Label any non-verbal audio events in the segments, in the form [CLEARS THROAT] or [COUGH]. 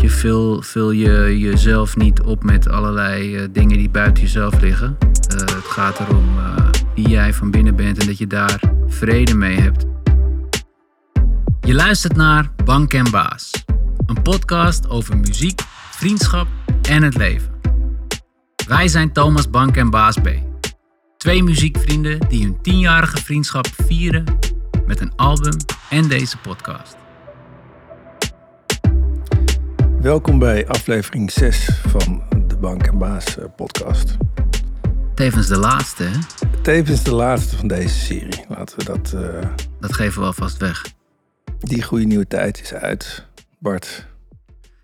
Je, vul, vul je jezelf niet op met allerlei eh, dingen die buiten jezelf liggen. Eh, het gaat erom eh, wie jij van binnen bent en dat je daar vrede mee hebt. Je luistert naar Bank en Baas. Een podcast over muziek, vriendschap en het leven. Wij zijn Thomas Bank en Baas B. Twee muziekvrienden die hun tienjarige vriendschap vieren met een album en deze podcast. Welkom bij aflevering 6 van de Bank en Baas eh, podcast. Tevens de laatste, hè? Tevens de laatste van deze serie. Laten we dat... eh, Dat geven we alvast weg. die goede nieuwe tijd is uit. Bart,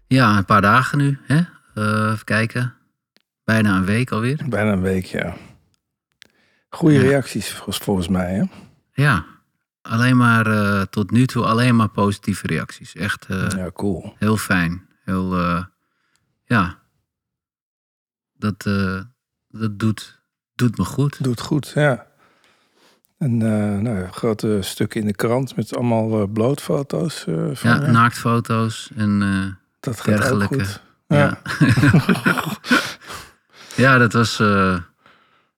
Ja, een paar dagen nu, hè? Eh, even kijken. Bijna een week alweer. bijna een week, ja. Goede Ja. reacties volgens, mij, hè? Ja, alleen maar tot nu toe alleen maar positieve reacties. Echt Ja, cool. heel fijn. Heel, eh, ja. Dat, eh, dat doet, doet me goed. Doet goed, ja. En eh nou, grote stukken in de krant met allemaal blootfoto's. van Ja, naaktfoto's en dat gaat ook dergelijke. goed. Ja. Ja. [LAUGHS] ja, dat was.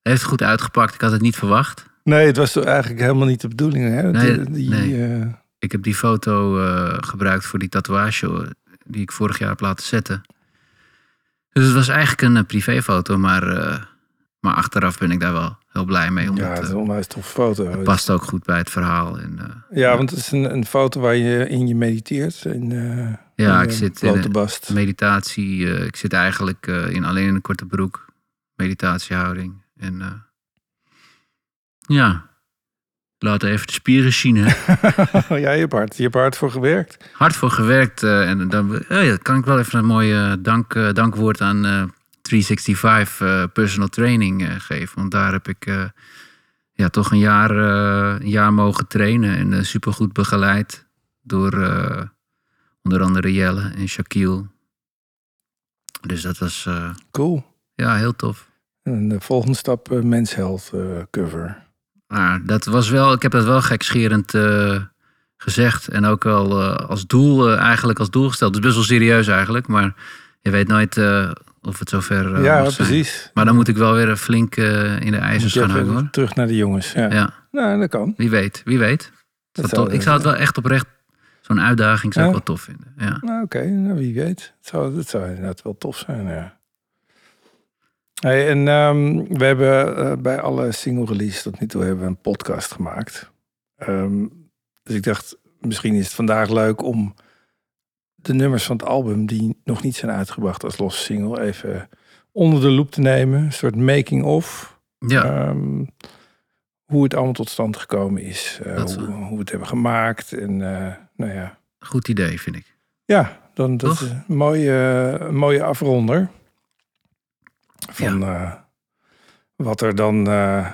heeft goed uitgepakt. Ik had het niet verwacht. Nee, het was eigenlijk helemaal niet de bedoeling, hè? Nee, Die- die, nee. Ik heb die foto gebruikt voor die tatoeage die ik vorig jaar heb laten zetten. Dus het was eigenlijk een eh, privéfoto, maar, eh, maar achteraf ben ik daar wel heel blij mee. Omdat, ja, het is eh, een onwijs toffe foto. het past ook goed bij het verhaal. En, Ja, want het is een, een foto waar je in je mediteert. In, ja, in ik zit in meditatie. ik zit eigenlijk in, alleen in een korte broek. Meditatiehouding. En ja, laat even de spieren zien. Hè. [LAUGHS] ja, je hebt hard, je hebt hard voor gewerkt. hard voor gewerkt. eh, en dan oh ja, kan ik wel even een mooi eh, dank, eh, dankwoord aan eh, 365 eh, Personal Training eh, geven. Want daar heb ik eh, ja, toch een jaar, eh, een jaar mogen trainen. En eh, supergoed begeleid door eh, onder andere Jelle en Shaquille. Dus dat was eh, Cool. ja, heel tof. En de volgende stap, eh, Men's Health eh, cover. Maar dat was wel, ik heb dat wel gekscherend eh, gezegd. En ook wel eh, als doel, eh, eigenlijk als doel gesteld. Dus best wel serieus eigenlijk. Maar je weet nooit of het zover ja, precies. Maar dan moet ik wel weer flink in de ijzers gaan hangen hoor. Terug naar de jongens. Ja, Ja, Nou, dat kan. wie weet, wie weet. Dat Dat tof- ik zou het wel echt oprecht, zo'n uitdaging zou ik wel tof vinden. Ja. Nou, oké. Nou, wie weet. Het zou, het zou inderdaad wel tof zijn, ja. Hey, en ehm, we hebben eh, bij alle single releases tot nu toe hebben we een podcast gemaakt. Ehm, dus ik dacht, misschien is het vandaag leuk om de nummers van het album die nog niet zijn uitgebracht als losse single even onder de loep te nemen. Een soort making-of. ja, Ehm, hoe het allemaal tot stand gekomen is. eh, hoe, wel- hoe we het hebben gemaakt. En eh, nou ja, goed idee vind ik. ja, dan dat Toch? is een mooie, een mooie afronder. Van eh, wat er dan eh,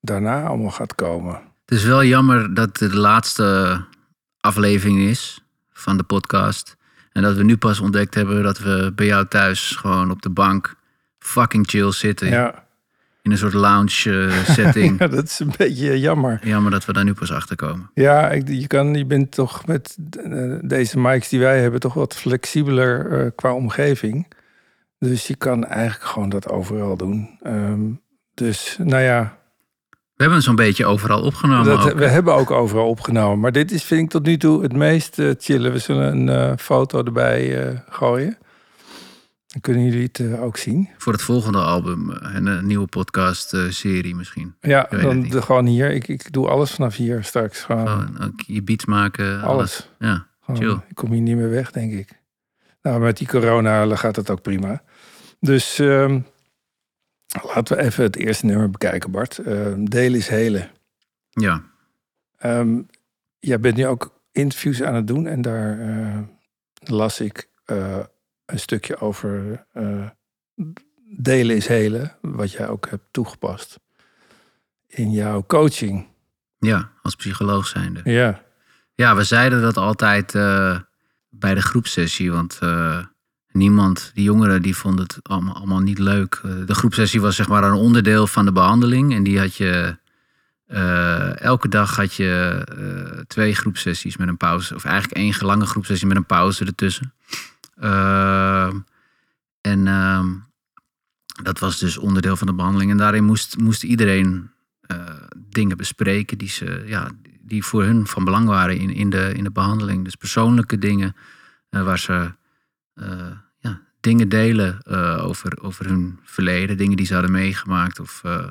daarna allemaal gaat komen. Het is wel jammer dat het de laatste aflevering is van de podcast. En dat we nu pas ontdekt hebben dat we bij jou thuis gewoon op de bank fucking chill zitten. Ja, In een soort lounge eh, [LAUGHS] setting. ja, dat is een beetje jammer. Jammer dat we daar nu pas achter komen. Ja, ik, je, kan, je bent toch met deze mics die wij hebben toch wat flexibeler qua omgeving. Dus je kan eigenlijk gewoon dat overal doen. Ehm, dus nou ja, We hebben zo'n beetje overal opgenomen. dat, ook. we hebben ook overal opgenomen. Maar dit is, vind ik tot nu toe het meest eh, chillen. We zullen een eh, foto erbij eh, gooien. Dan kunnen jullie het ook zien. Voor het volgende album en een nieuwe podcast eh, serie misschien. Ja, dan de- gewoon hier. Ik, ik doe alles vanaf hier straks. Gewoon Gewoon ook je beats maken. Alles. alles. Ja, Gewoon, chill. Ik kom hier niet meer weg, denk ik. Nou, met die corona gaat het ook prima. Dus ehm, laten we even het eerste nummer bekijken, Bart. Ehm Deel is Helen. ja. Ehm, jij bent nu ook interviews aan het doen en daar eh, las ik eh, een stukje over eh, delen is helen, wat jij ook hebt toegepast in jouw coaching. ja, als psycholoog zijnde. Ja, Ja, we zeiden dat altijd bij de groepsessie. Want eh, niemand, die jongeren, die vonden het allemaal, niet leuk. Eh, de groepsessie was zeg maar een onderdeel van de behandeling. En die had je... eh, elke dag had je eh, twee groepsessies met een pauze. Of eigenlijk één lange groepsessie met een pauze ertussen. En ehm, dat was dus onderdeel van de behandeling. En daarin moest, moest iedereen dingen bespreken die, ze, ja, die voor hun van belang waren in, in, de, in de behandeling. Dus persoonlijke dingen waar ze ja, dingen delen eh, over, over hun verleden, dingen die ze hadden meegemaakt of eh,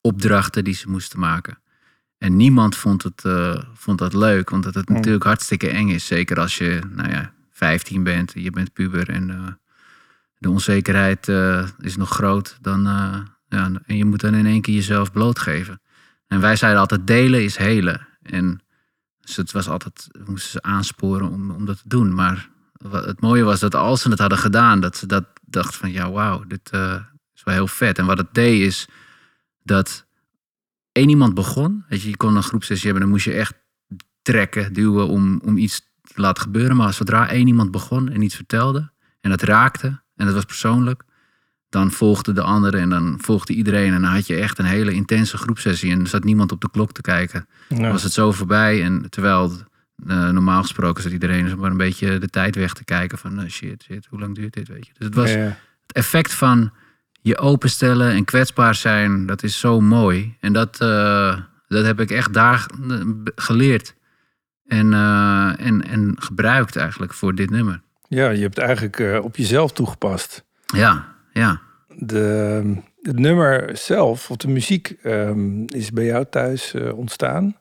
opdrachten die ze moesten maken. En niemand vond, het, eh, vond dat leuk, want dat het natuurlijk hartstikke eng is. Zeker als je, nou ja, 15 bent, je bent puber en eh, de onzekerheid eh, is nog groot. Dan, eh, ja, en je moet dan in één keer jezelf blootgeven. En wij zeiden altijd, delen is helen. En dus het was altijd, we moesten ze aansporen om, om dat te doen. Maar het mooie was dat als ze het hadden gedaan, dat ze dat dachten van, ja, wauw, dit eh, is wel heel vet. En wat het deed is dat één iemand begon. Weet je, je kon een groepsessie hebben, dan moest je echt trekken, duwen om, om iets te laten gebeuren. Maar zodra één iemand begon en iets vertelde en dat raakte, en dat was persoonlijk, dan volgde de andere en dan volgde iedereen. En dan had je echt een hele intense groepsessie en er zat niemand op de klok te kijken. Ja. Was het zo voorbij en terwijl eh, normaal gesproken zat iedereen maar een beetje de tijd weg te kijken van eh, shit, shit, hoe lang duurt dit, weet je. Dus het was Ja, ja. het effect van je openstellen en kwetsbaar zijn, dat is zo mooi. En dat, eh, dat heb ik echt daar geleerd. En, en, en gebruikt eigenlijk voor dit nummer. Ja, je hebt eigenlijk op jezelf toegepast. Ja, ja. De, het nummer zelf, of de muziek, ehm, is bij jou thuis ontstaan.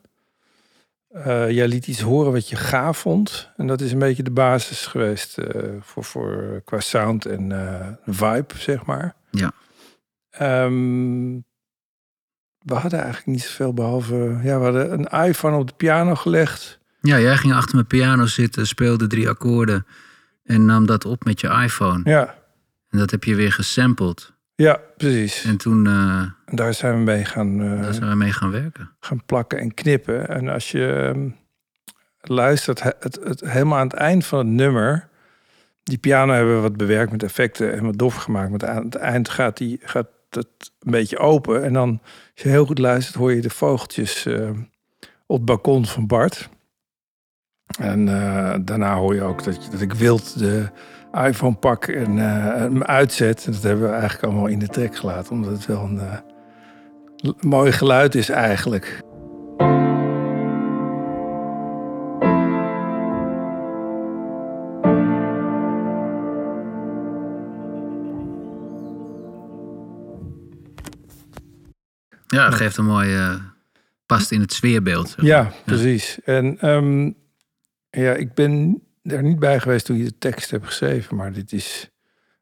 Eh, jij liet iets horen wat je gaaf vond. En dat is een beetje de basis geweest eh, voor, voor, qua sound en eh, vibe, zeg maar. Ja. Ehm, we hadden eigenlijk niet zoveel behalve... Ja, we hadden een iPhone op de piano gelegd. Ja, jij ging achter mijn piano zitten, speelde drie akkoorden en nam dat op met je iPhone. Ja, En dat heb je weer gesampled. Ja precies. En toen eh, daar zijn we mee gaan... eh, daar zijn we mee gaan werken. gaan plakken en knippen. En als je ehm, luistert, het, het, het, helemaal aan het eind van het nummer... Die piano hebben we wat bewerkt met effecten en wat doffer gemaakt. Maar aan het eind gaat, die, gaat het een beetje open. En dan, als je heel goed luistert, hoor je de vogeltjes eh, op het balkon van Bart. En eh, daarna hoor je ook dat, dat ik wild de iPhone pak en eh, hem uitzet. En dat hebben we eigenlijk allemaal in de trek gelaten. Omdat het wel een... eh, mooi geluid is eigenlijk. Ja, geeft een mooi, eh, past in het sfeerbeeld. zeg maar. Ja, precies. En ehm, ja, ik ben er niet bij geweest toen je de tekst hebt geschreven, maar dit is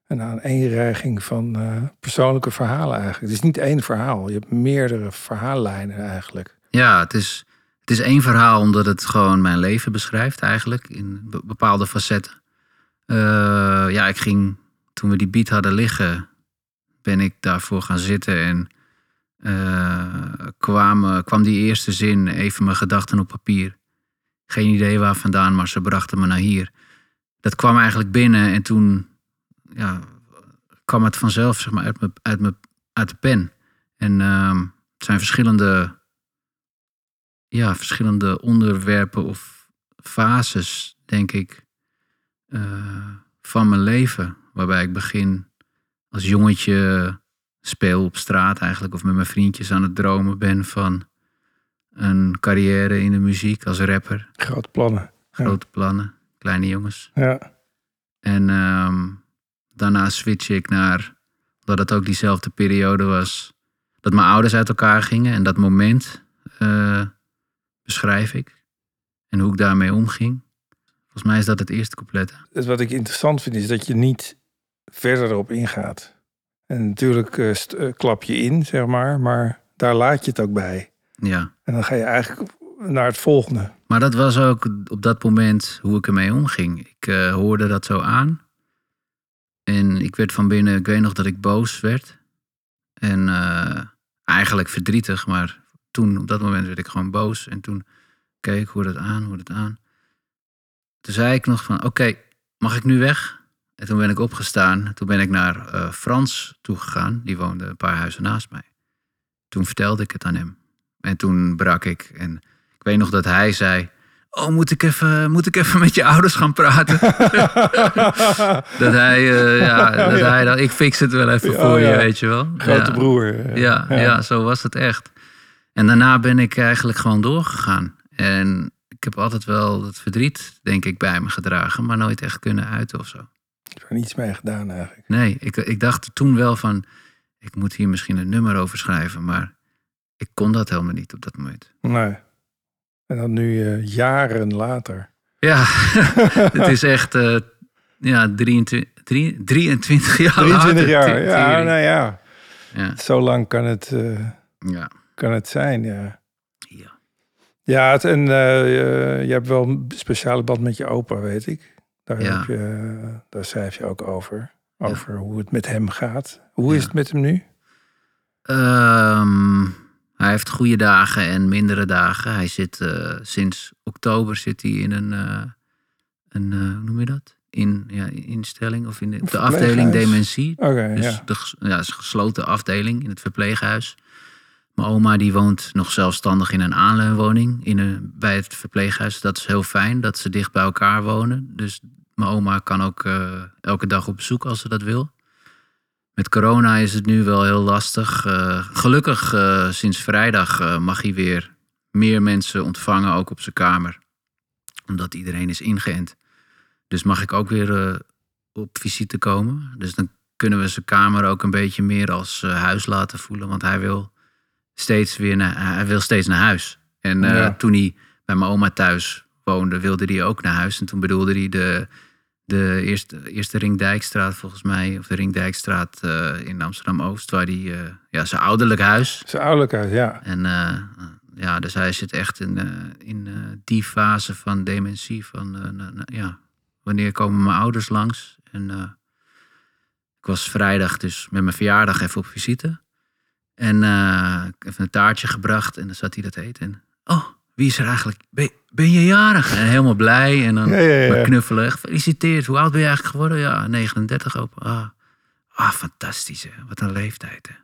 een aaneenreiging van eh, persoonlijke verhalen eigenlijk. Het is niet één verhaal, je hebt meerdere verhaallijnen eigenlijk. Ja, het is, het is één verhaal omdat het gewoon mijn leven beschrijft eigenlijk. In be- bepaalde facetten. Eh, ja, ik ging, toen we die beat hadden liggen, ben ik daarvoor gaan zitten. En eh, kwam, kwam die eerste zin, even mijn gedachten op papier. Geen idee waar vandaan, maar ze brachten me naar hier. Dat kwam eigenlijk binnen en toen ja, kwam het vanzelf zeg maar, uit, mijn, uit, mijn, uit de pen. En ehm, het zijn verschillende ja, verschillende onderwerpen of fases, denk ik, eh, van mijn leven. Waarbij ik begin als jongetje speel op straat eigenlijk, of met mijn vriendjes aan het dromen ben van een carrière in de muziek als rapper. Grote plannen. Ja. Grote plannen, kleine jongens. Ja, En ehm, daarna switch ik naar, dat het ook diezelfde periode was, dat mijn ouders uit elkaar gingen. En dat moment eh, beschrijf ik. En hoe ik daarmee omging. Volgens mij is dat het eerste couplet. het, wat ik interessant vind is dat je niet verder erop ingaat. En natuurlijk eh, eh, klap je in, zeg maar, maar daar laat je het ook bij. Ja. En dan ga je eigenlijk naar het volgende. Maar dat was ook op dat moment hoe ik ermee omging. Ik eh, hoorde dat zo aan. En ik werd van binnen, ik weet nog dat ik boos werd. En eh, eigenlijk verdrietig, maar toen op dat moment werd ik gewoon boos. En toen keek ik, hoorde het aan, hoorde het aan. Toen zei ik nog van, oké, mag ik nu weg? En toen ben ik opgestaan. Toen ben ik naar eh, Frans toegegaan. Die woonde een paar huizen naast mij. Toen vertelde ik het aan hem. En toen brak ik. En ik weet nog dat hij zei: Oh, moet ik even, moet ik even met je ouders gaan praten? [LAUGHS] dat hij, eh, ja, dat Ja. hij dan, ik fix het wel even Ja, voor je, weet je wel. Grote ja. broer. eh, Ja, ja. zo was het echt. En daarna ben ik eigenlijk gewoon doorgegaan. En ik heb altijd wel het verdriet, denk ik, bij me gedragen, maar nooit echt kunnen uiten of zo. Ik heb er niets mee gedaan eigenlijk. Nee, ik, ik dacht toen wel van, ik moet hier misschien een nummer over schrijven, maar ik kon dat helemaal niet op dat moment. Nee. En dan nu eh, jaren later. Ja, [LAUGHS] [LAUGHS] het is echt eh, ja, 23, drie- 23 jaar 23 later. jaar. Ja, nou ja. ja, Zo lang kan het, eh, ja, kan het zijn, ja. ja. Ja, het, en je, hebt wel een speciale band met je opa, weet ik. Daar, Ja. heb je, daar schrijf je ook over. Ja. Over hoe het met hem gaat. Hoe is het met hem nu? Ehm, hij heeft goede dagen en mindere dagen. Hij zit eh, sinds oktober zit hij in een, eh, een eh, hoe noem je dat? In ja, instelling of in de, de afdeling dementie. Oké, Dus ja. de, ja, is een gesloten afdeling in het verpleeghuis. Mijn oma die woont nog zelfstandig in een aanleunwoning in een, bij het verpleeghuis. Dat is heel fijn dat ze dicht bij elkaar wonen. Dus mijn oma kan ook elke dag op bezoek als ze dat wil. Met corona is het nu wel heel lastig. Eh, gelukkig eh, sinds vrijdag eh, mag hij weer meer mensen ontvangen, ook op zijn kamer. Omdat iedereen is ingeënt. Dus mag ik ook weer op visite komen. Dus dan kunnen we zijn kamer ook een beetje meer als huis laten voelen. Want hij wil steeds weer naar, hij wil steeds naar huis. En Ja. toen hij bij mijn oma thuis woonde, wilde hij ook naar huis. En toen bedoelde hij de, de eerste, eerste Ringdijkstraat volgens mij, of de Ringdijkstraat eh, in Amsterdam-Oost, waar hij, eh, ja, zijn ouderlijk huis. Zijn ouderlijk huis, ja. En eh, ja, dus hij zit echt in, in die fase van dementie. Van, ja, wanneer komen mijn ouders langs? En ik was vrijdag dus met mijn verjaardag even op visite. En ik heb even een taartje gebracht en dan zat hij dat eten. En, oh, wie is er eigenlijk? Ben, ben je jarig? En helemaal blij. En dan Ja, ja, ja. maar knuffelen. Gefeliciteerd. Hoe oud ben je eigenlijk geworden? Ja, 39 opa. Ah, ah fantastisch hè. Wat een leeftijd hè.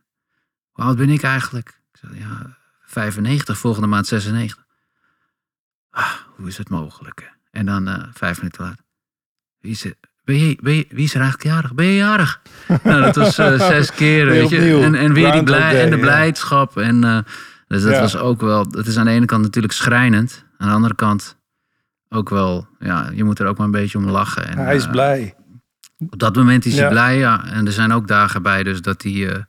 Hoe oud ben ik eigenlijk? Ik zei, ja, 95, volgende maand 96. Ah, hoe is het mogelijk hè? En dan eh, vijf minuten later. Wie is, er, ben je, ben je, wie is er eigenlijk jarig? Ben je jarig? [LAUGHS] nou, dat was eh, zes keer, weet je. En, en weer die blij, en de blijdschap. En, eh, dus dat was ook wel, dat is aan de ene kant natuurlijk schrijnend. Aan de andere kant ook wel, ja, je moet er ook maar een beetje om lachen. En, Hij is eh, blij. op dat moment is Ja. hij blij, ja. En er zijn ook dagen bij, dus dat hij. eh,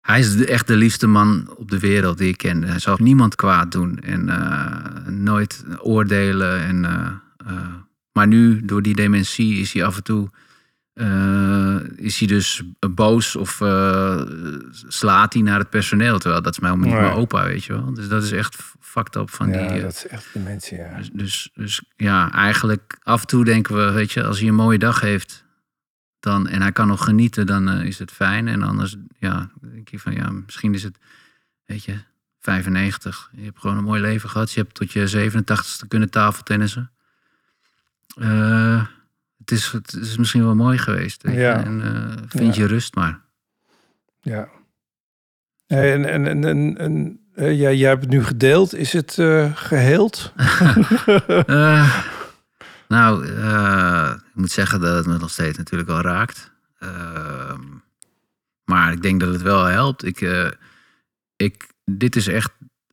hij is echt de liefste man op de wereld die ik ken. Hij zal niemand kwaad doen en eh, nooit oordelen. En, maar nu, door die dementie, is hij af en toe. Eh, is hij dus boos of eh, slaat hij naar het personeel. Terwijl dat is mijn, niet Nee. mijn opa, weet je wel. Dus dat is echt fucked up van Ja, die. eh, dat is echt dementie, ja. dus, dus, dus ja, eigenlijk af en toe denken we, weet je, als hij een mooie dag heeft dan, en hij kan nog genieten, dan is het fijn. En anders, ja, denk je van, ja, misschien is het, weet je, 95. Je hebt gewoon een mooi leven gehad. Je hebt tot je 87ste kunnen tafeltennissen. Eh, het, is, het is misschien wel mooi geweest. Weet je? Ja. En eh, vind Ja. je rust maar. Ja. En, en, en, en, en eh, jij, jij hebt het nu gedeeld. Is het eh, geheeld? [LAUGHS] Eh, [LAUGHS] nou, ik moet zeggen dat het me nog steeds natuurlijk wel raakt. Ehm, maar ik denk dat het wel helpt. Ik, ik, dit is echt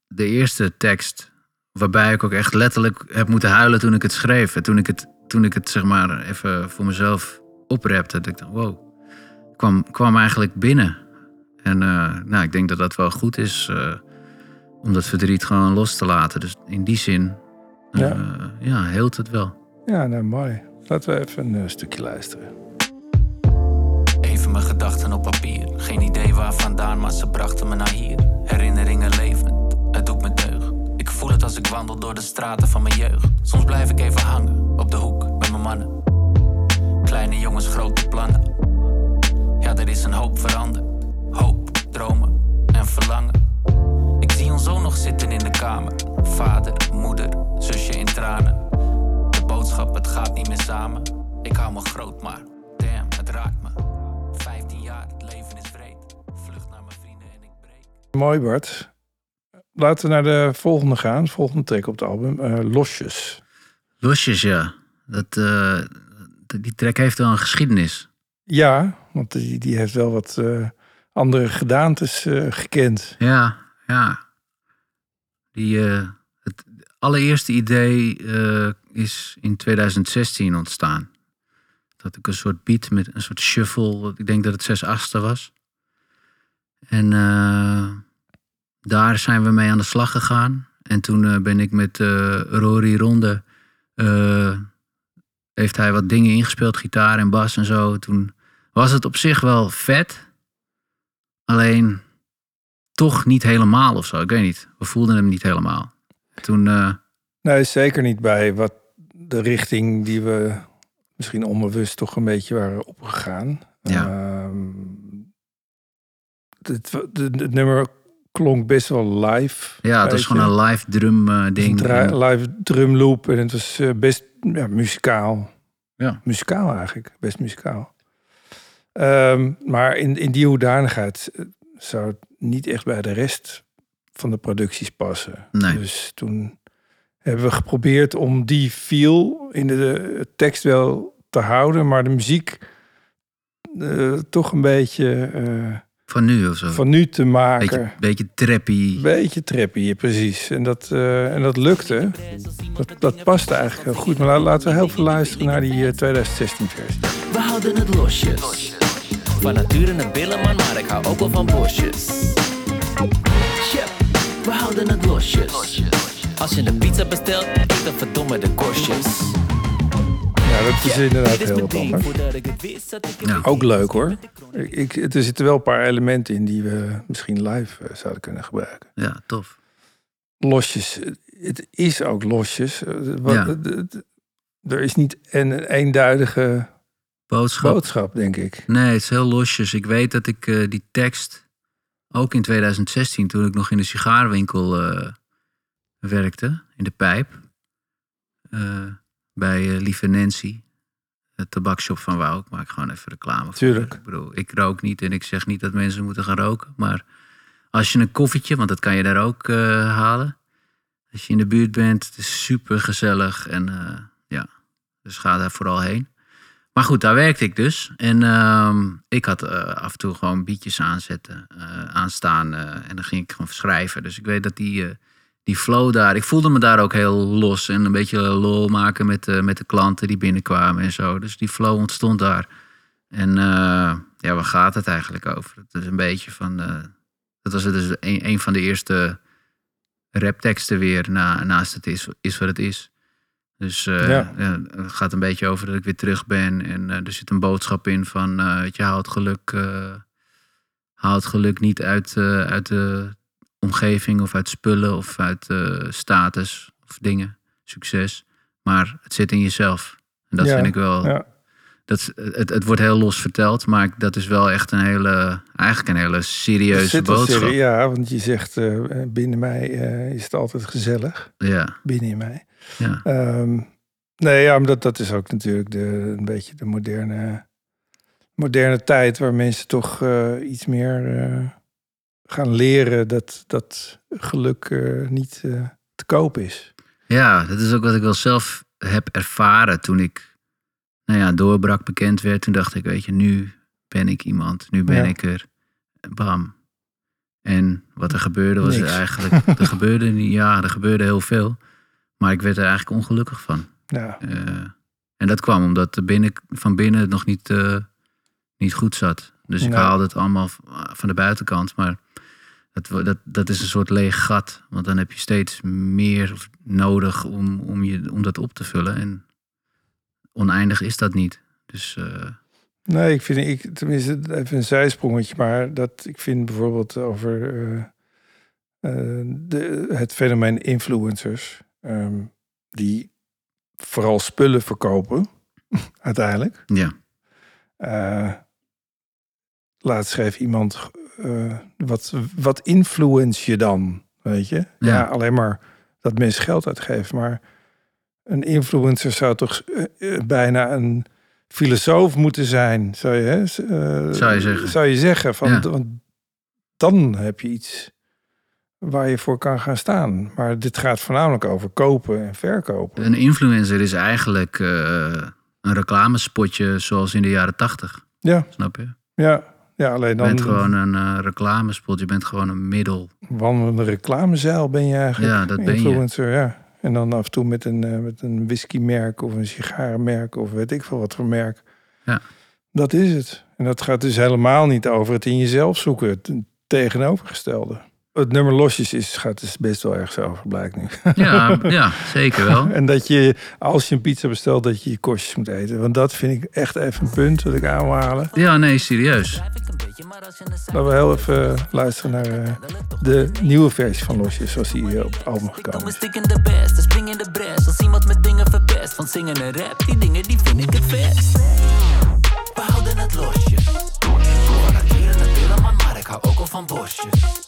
de eerste tekst waarbij ik ook echt letterlijk heb moeten huilen toen ik het schreef. En toen ik het, toen ik het zeg maar even voor mezelf oprepte, dat ik dacht, wow, kwam, kwam eigenlijk binnen. En eh, nou, ik denk dat dat wel goed is eh, om dat verdriet gewoon los te laten. Dus in die zin Ja. ja, ja heelt het wel. Ja, nou mooi. Laten we even een eh, stukje luisteren. Even mijn gedachten op papier. Geen idee waar vandaan, maar ze brachten me naar hier. Herinneringen voel het als ik wandel door de straten van mijn jeugd. Soms blijf ik even hangen op de hoek met mijn mannen. Kleine jongens, grote plannen. Ja, er is een hoop veranderd. Hoop, dromen en verlangen. Ik zie ons zo nog zitten in de kamer. Vader, moeder, zusje in tranen. De boodschap, het gaat niet meer samen. Ik hou me groot, maar damn, het raakt me. 15 jaar, het leven is vreed. Vlucht naar mijn vrienden en ik breek. Mooi, Bart. Laten we naar de volgende gaan. Volgende track op het album. eh, Losjes. Losjes, ja. Dat, eh, die track heeft wel een geschiedenis. Ja, want die, die heeft wel wat eh, andere gedaantes gekend. Ja, ja. Die, het allereerste idee is in 2016 ontstaan. Dat ik een soort beat met een soort shuffle, ik denk dat het 6 achtste was. En eh, daar zijn we mee aan de slag gegaan. En toen eh, ben ik met eh, Rory Ronde, eh, heeft hij wat dingen ingespeeld, gitaar en bas en zo. Toen was het op zich wel vet. Alleen toch niet helemaal of zo. Ik weet niet. We voelden hem niet helemaal. Toen, eh, Nee, zeker niet bij wat de richting die we misschien onbewust toch een beetje waren opgegaan. Ja. Ehm, het, het, het nummer klonk best wel live. ja, het was gewoon een live drum eh, ding. Een dra- live drumloop en het was eh, best ja, muzikaal. Ja. Muzikaal eigenlijk, best muzikaal. Ehm, maar in, in die hoedanigheid eh, zou het niet echt bij de rest van de producties passen. Nee. Dus toen hebben we geprobeerd om die feel in de, de tekst wel te houden, maar de muziek eh, toch een beetje eh, Van nu of zo. van nu te maken. beetje, beetje trappy. Beetje trippy, ja, precies. En dat, eh, en dat lukte. Dat, dat paste eigenlijk heel goed. Maar la- laten we heel veel luisteren naar die 2016-versie. We houden het losjes. Van nature een billenman, maar ik hou ook wel van bosjes. We houden het losjes. Als je een pizza bestelt, eet dan verdomme de korstjes. Ja, dat is inderdaad heel wat anders. Ja. de Ook leuk hoor. Ik, er zitten wel een paar elementen in die we misschien live eh, zouden kunnen gebruiken. Ja, tof. Losjes. Het is ook losjes. Eh, wat- Ja. het- het- Er is niet een eenduidige Boodschap. boodschap, denk ik. Nee, het is heel losjes. Ik weet dat ik eh, die tekst, ook in 2016, toen ik nog in de sigarenwinkel eh, werkte, in de pijp, eh, bij eh, Lieve Nancy, de tabakshop van Wouw. Ik maak gewoon even reclame voor. Tuurlijk. Ik bedoel, ik rook niet en ik zeg niet dat mensen moeten gaan roken, maar als je een koffietje, want dat kan je daar ook eh, halen, als je in de buurt bent, het is super gezellig en eh, ja, dus ga daar vooral heen. Maar goed, daar werkte ik dus. En ehm, ik had af en toe gewoon beatjes aanzetten, aanstaan. en dan ging ik gewoon schrijven. Dus ik weet dat die, die flow daar... Ik voelde me daar ook heel los. En een beetje lol maken met, de met de klanten die binnenkwamen en zo. Dus die flow ontstond daar. En eh, ja, waar gaat het eigenlijk over? Het is een beetje van... eh, dat was dus een, een van de eerste rapteksten weer na, naast het is, is wat het is. Dus eh, Ja. ja, het gaat een beetje over dat ik weer terug ben. En eh, er zit een boodschap in van, eh weet je, haal het geluk, eh, haal het geluk niet uit, eh, uit de omgeving of uit spullen of uit eh, status of dingen, succes. Maar het zit in jezelf. En dat Ja, vind ik wel, Ja. dat, is- het, het wordt heel los verteld, maar dat is wel echt een hele, eigenlijk een hele Er serieuze boodschap. serie- ja, want je zegt eh, binnen mij eh, is het altijd gezellig. Ja, Binnen in mij. ja. Ehm, nee, ja, maar dat, dat is ook natuurlijk de, een beetje de moderne, moderne tijd waar mensen toch eh, iets meer eh, gaan leren dat, dat geluk eh, niet eh, te koop is. Ja, dat is ook wat ik wel zelf heb ervaren toen ik nou ja, doorbrak, bekend werd. Toen dacht ik, weet je, nu ben ik iemand, nu ben Ja. ik er. Bam. En wat er gebeurde was eigenlijk, er gebeurde niet, ja, er gebeurde heel veel. Maar ik werd er eigenlijk ongelukkig van. Ja, Eh, en dat kwam omdat er binnen, van binnen het nog niet, niet goed zat. Dus ik haalde het allemaal van de buitenkant. Maar dat, dat, dat is een soort leeg gat. Want dan heb je steeds meer nodig om, om, je, om dat op te vullen. En oneindig is dat niet. Dus eh, nee, ik vind, ik, tenminste even een zijsprongetje, maar dat ik vind bijvoorbeeld over eh, eh, de, het fenomeen influencers, ehm, die vooral spullen verkopen, [LAUGHS] uiteindelijk. ja, Eh, laatst schreef iemand, eh, wat, wat influence je dan? Weet je? Ja. Ja. alleen maar dat mensen geld uitgeven. Maar een influencer zou toch eh, eh, bijna een filosoof moeten zijn, zou je, hè? Zou je zeggen. Zou je zeggen, van, Ja. want dan heb je iets waar je voor kan gaan staan. Maar dit gaat voornamelijk over kopen en verkopen. Een influencer is eigenlijk een reclamespotje zoals in de jaren tachtig. Ja, Snap je? ja, ja alleen Je dan bent gewoon een eh, reclamespot. Je bent gewoon een middel. wandelende reclamezeil ben je eigenlijk. Ja, dat ben je. ja. En dan af en toe met een, eh, met een whiskymerk of een sigarenmerk of weet ik veel wat voor merk. Ja. Dat is het. En dat gaat dus helemaal niet over het in jezelf zoeken. Het tegenovergestelde. Het nummer losjes is, gaat dus best wel ergens over, blijkt nu. [LAUGHS] Ja, ja zeker wel. [LAUGHS] En dat je, als je een pizza bestelt, dat je je kostjes moet eten. Want dat vind ik echt even een punt dat ik aan wil halen. Ja, nee, serieus. Laten we heel even eh, luisteren naar eh, de nieuwe versie van Losjes, zoals die op het album Ik doe gekomen is. stik in de best, spring in de bres Als iemand met dingen verpest, van zingen en rap Die dingen die vind ik het best We houden het losjes en het man, maar ik hou ook al van bosjes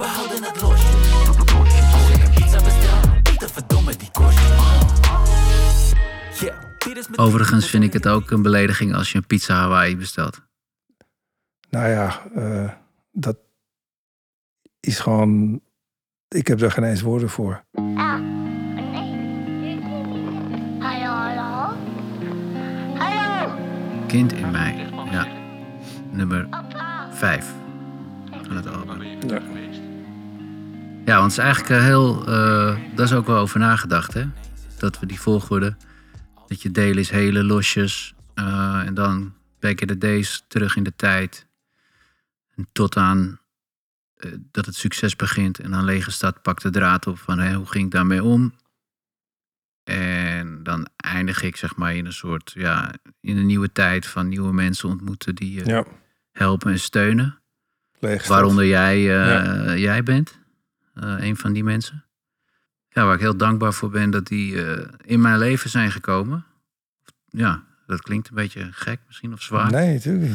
We houden het losjes Als ik een pizza er verdomme die kostjes Yeah, mijn Overigens vind ik het ook een belediging als je een pizza Hawaii bestelt. Nou ja, eh, dat is gewoon... Ik heb daar geen eens woorden voor. Ah, Kind in mij. Ja. Nummer papa. 5 van het album. Ja. Ja, want het is eigenlijk eh, heel... eh, daar is ook wel over nagedacht, hè? Dat we die volgorde... Dat je delen is hele losjes. eh, en dan back in the days terug in de tijd. En tot aan dat het succes begint. En dan lege stad pakt de draad op van... Hè, hoe ging ik daarmee om? En dan eindig ik zeg maar in een soort... Ja, in een nieuwe tijd van nieuwe mensen ontmoeten... die je Ja, helpen en steunen. Waaronder jij, jij bent. Eh, een van die mensen. Ja, waar ik heel dankbaar voor ben dat die eh, in mijn leven zijn gekomen. Ja, dat klinkt een beetje gek misschien of zwaar. Nee, Nee, natuurlijk